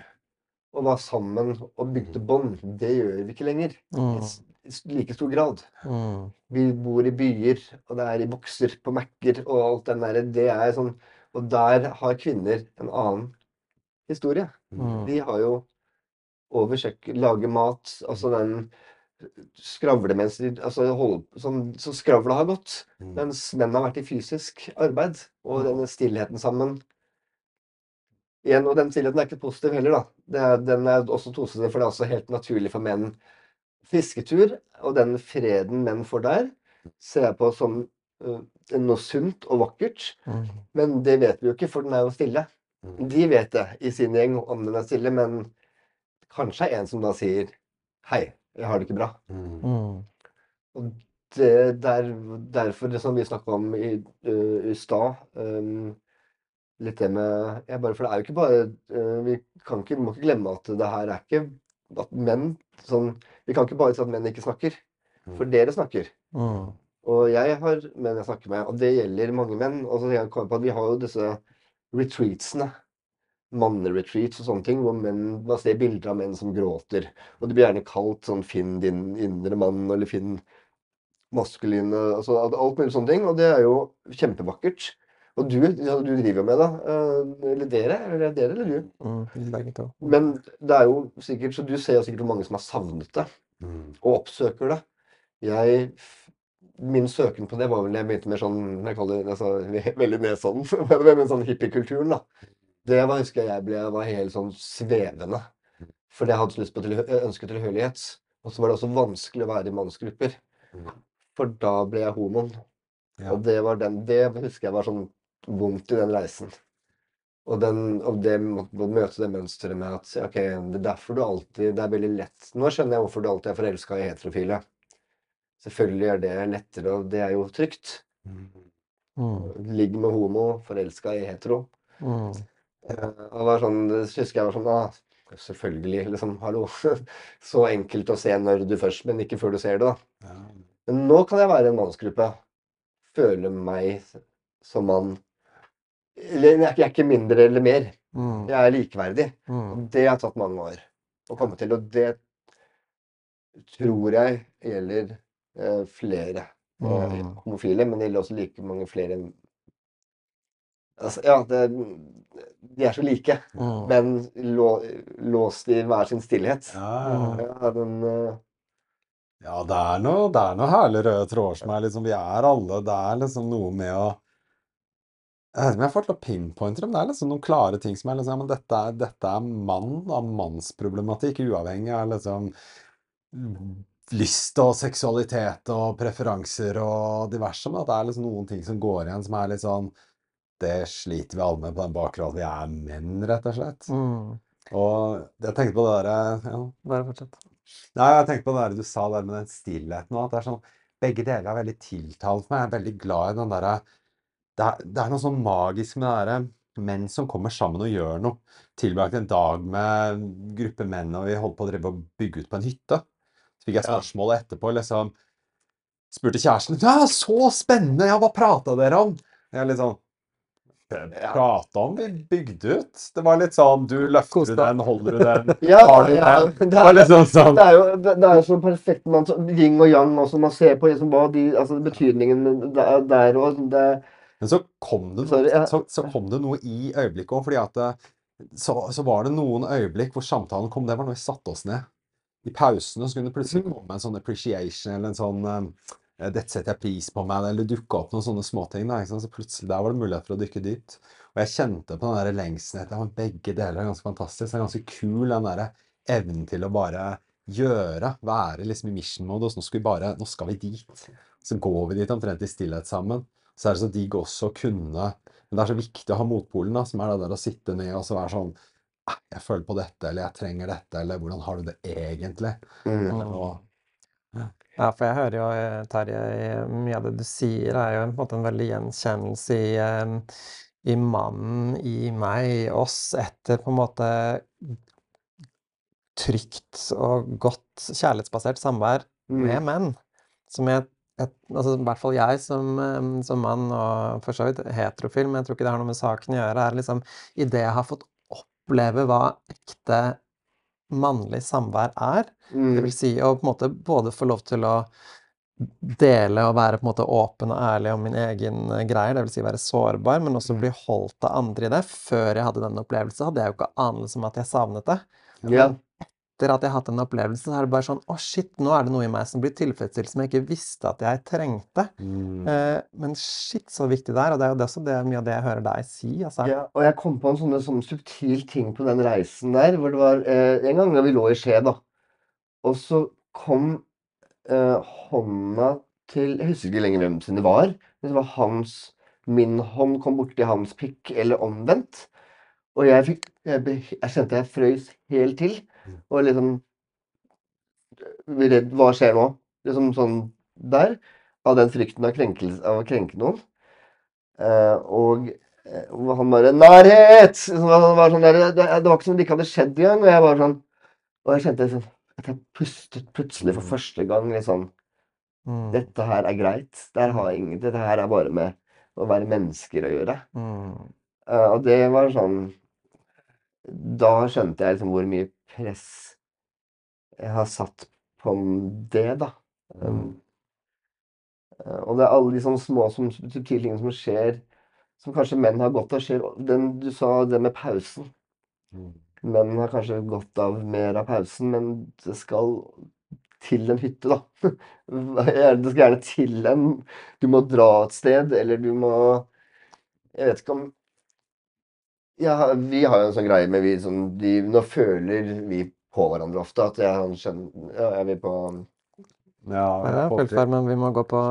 og var sammen og bygde bånd. Det gjør vi ikke lenger Mm. i like stor grad. Mm. Vi bor i byer, og det er i bokser på Mac-er og alt den der. Det er sånn Og der har kvinner en annen historie. Mm. De har jo over kjøkken, lage mat, altså den skravle mens de altså hold, sånn, Så skravla har gått. Mm. Mens menn har vært i fysisk arbeid. Og denne stillheten sammen Igjen, og den stillheten er ikke positiv heller, da. Det er, den er også tosende, for det er også helt naturlig for menn. Fisketur, og den freden menn får der, ser jeg på som noe sunt og vakkert. Mm. Men det vet vi jo ikke, for den er jo stille. Mm. De vet det i sin gjeng om den er stille, men kanskje er en som da sier Hei, jeg har det ikke bra. Mm. Mm. Og det der, derfor, det som vi snakka om i, uh, i stad um, Litt det med ja, bare For det er jo ikke bare uh, Vi kan ikke, må ikke glemme at det her er ikke at menn sånn Vi kan ikke bare si at menn ikke snakker. For dere snakker. Mm. Og jeg har menn jeg snakker med, og det gjelder mange menn. Og så jeg på at vi har jo disse retreatsene. Manneretreats og sånne ting, hvor menn man ser bilder av menn som gråter. Og det blir gjerne kalt sånn 'finn din indre mann', eller 'finn maskuline altså Alt mulig sånne ting. Og det er jo kjempevakkert. Og du, ja, du driver jo med det. eh, Eller dere? Eller dere eller du? Mm. Men det er jo sikkert, så du ser jo sikkert hvor mange som har savnet det Mm. og oppsøker det. Jeg, min søken på det var vel jeg begynte med sånn jeg kaller det altså, veldig nedsonnen, men med sånn hippiekulturen. da. Det var, husker jeg jeg ble, var helt sånn svevende. Fordi jeg hadde så lyst på tilhø ønske tilhørighet. Og så var det også vanskelig å være i mannsgrupper. For da ble jeg homoen. Ja. Og det var den, det husker jeg var sånn vondt i den reisen. Og, den, og det å møte det mønsteret med at ok, det er derfor du alltid Det er veldig lett Nå skjønner jeg hvorfor du alltid er forelska i heterofile. Selvfølgelig er det lettere, og det er jo trygt. Mm. Ligg med homo, forelska i hetero. Mm. Eh, Og det var sånn, det husker jeg var sånn ah, Selvfølgelig, liksom. Hallo. Så enkelt å se når du først, men ikke før du ser det, da. Ja. Men nå kan jeg være en mannsgruppe. Føle meg som mann. Eller jeg er ikke- mindre eller mer. Mm. Jeg er likeverdig. Mm. Det har tatt mange år å komme til, og det tror jeg gjelder flere eh, Mm. homofile, men det gjelder også like mange flere enn altså, Ja, det, de er så like, Mm. men lå, låst i hver sin stillhet. Ja, ja. Ja, den uh... Ja, det er noe, det er noe herlig røde tråder som er liksom Vi er alle Det er liksom noe med å Jeg vet ikke om jeg får til å pinpointe dem. det er liksom noen klare ting som er liksom, ja, men dette er, dette er mann av mannsproblematikk, uavhengig av liksom lyst og seksualitet og preferanser og diverse, men at det er liksom noen ting som går igjen som er litt sånn Det sliter vi alle med på den bakgrunn at vi er menn, rett og slett. Mm. Og jeg tenkte på det der ja. Bare fortsett. Nei, jeg tenkte på det der du sa der med den stillheten og at det er sånn Begge deler er veldig for meg. Jeg er veldig glad i den derre det, det er noe sånn magisk med det derre menn som kommer sammen og gjør noe. Tilbrakte en dag med en gruppe menn, og vi holdt på å drive og bygge ut på en hytte. Så fikk jeg spørsmålet etterpå, liksom Spurte kjæresten Ja, så spennende! Ja, hva prata dere om? Jeg er litt sånn. Prata om vi bygde ut? Det var litt sånn Du løfter Kosta. du den, holder du den, Ja, har du ja, den? det Det var er, litt sånn sånn det er jo det, er så perfekt man, så- yin og yang også. Man ser på liksom hva de, altså betydningen der, der og det Men så kom det, Sorry, jeg- så, så kom det noe i øyeblikket òg, fordi at det, så, så var det noen øyeblikk hvor samtalen kom. Det var når vi satte oss ned. I pausene så kunne det plutselig komme en sånn appreciation eller en sånn eh, 'Dette setter jeg pris på meg', eller dukke opp noen sånne småting. Så plutselig der var det mulighet for å dykke dypt. Og jeg kjente på den der lengselen etter ja, begge deler er ganske fantastisk. Det er ganske kul, den derre evnen til å bare gjøre, være liksom i mission-modus. Nå skal vi bare, nå skal vi dit. Så går vi dit omtrent i stillhet sammen. Så er det så digg også å kunne Men det er så viktig å ha motpolen, da, som er det der å sitte ned og så være sånn «Ah, Jeg føler på dette, eller jeg trenger dette, eller hvordan har du det egentlig? mm. Og, Ja, for jeg hører jo, eh, Terje, mye av det du sier, er jo på en måte en veldig gjenkjennelse i, eh, i mannen, i meg, i oss, etter på en måte trygt og godt kjærlighetsbasert samvær med Mm. menn. Som jeg, et, altså, I hvert fall jeg som, eh, som mann, og for så vidt heterofil, men jeg tror ikke det har noe med saken å gjøre, er liksom idet jeg har fått oppleve hva ekte mannlig samvær er, det Mm. vil si å på en måte både få lov til å dele og være på en måte åpen og ærlig om min egen eh, greier, det vil si være sårbar, men også bli holdt av andre i det. Før jeg hadde den opplevelsen, hadde jeg jo ikke anelse om at jeg savnet det. Ja. Etter at jeg har hatt den opplevelsen, så er det bare sånn Å, shit, nå er det noe i meg som blir tilfredsstilt som jeg ikke visste at jeg trengte. mm, Eh, men shit, så viktig det er, og det er jo det også det, mye av det jeg hører deg si, altså. Ja, og jeg kom på en sånn, sånn subtil ting på den reisen der, hvor det var eh, en gang da vi lå i skje, da. Og så kom eh, hånda til Jeg husker ikke lenger hvem sin det var. Men det var hans Min hånd kom borti hans pikk, eller omvendt. Og jeg fikk Jeg, jeg kjente jeg frøys helt til. Og liksom Redd Hva skjer nå? Liksom sånn der. Av den frykten av, av å krenke noen. Eh, og eh, han bare 'Nærhet!' Liksom, det var, sånn der, det, det var ikke som det ikke hadde skjedd engang. Og jeg bare sånn Og jeg kjente liksom, at jeg pustet plutselig for første gang litt sånn Mm, Dette her er greit. Ingen, dette her er bare med å være mennesker å gjøre. mm, Eh, og det var sånn Da skjønte jeg liksom hvor mye press jeg har satt på det, da. Um, og det er alle de sånne små som, subtile tingene som skjer, som kanskje menn har godt av. Skjer, den, du sa det med pausen. mm. Menn har kanskje godt av mer av pausen, men det skal til en hytte, da. Det skal gjerne til en Du må dra et sted, eller du må Jeg vet ikke om ja, Vi har jo en sånn greie med vi som de, Nå føler vi på hverandre ofte at jeg skjønner Ja, jeg vil på Ja, Ja, folk- fullfør, men vi må gå på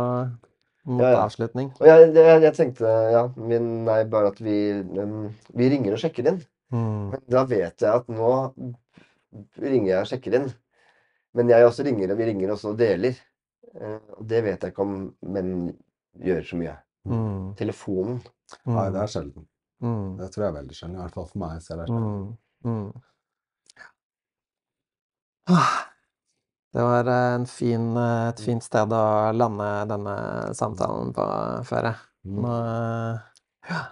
mot Ja, ja. avslutning. Og jeg, jeg, jeg tenkte ja, men nei, bare at vi um, Vi ringer og sjekker inn. Mm, Men da vet jeg at nå ringer jeg og sjekker inn. Men jeg også ringer, og vi ringer også og deler. Eh, Og det vet jeg ikke om menn gjør så mye. mm, Telefonen. Nei, mm, det er sjelden. Mm, Det tror jeg er veldig sjelden. I hvert fall for meg. Sjelden. mm, mm. Ah, Det var eh, en fin, eh, et fint sted å lande denne samtalen på, Føre. Mm. Nå ja,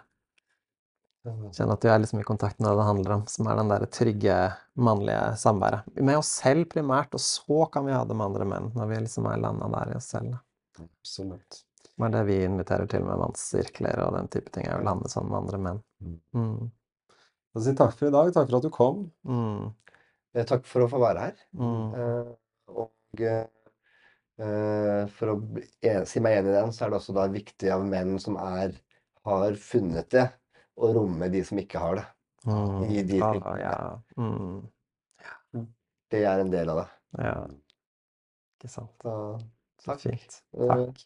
kjenner at du er liksom i kontakt med det det handler om, som er den der trygge, mannlige samværet. Med oss selv primært, og så kan vi ha det med andre menn, når vi liksom er landa der i oss selv. Absolutt. Er det vi inviterer til med mannssirkler og den type ting, er å lande sammen med andre menn. Mm. Mm, Da takk for i dag. Takk for at du kom. mm, Eh, Takk for å få være her. mm, Eh, Og eh, for å si meg enig i den, så er det også da viktig av menn som er, har funnet det, å romme de som ikke har det. Mm. I de Ah, tingene. ja. Mm. Det er en del av det. Ja. Ikke sant. Så takk. fint. Takk.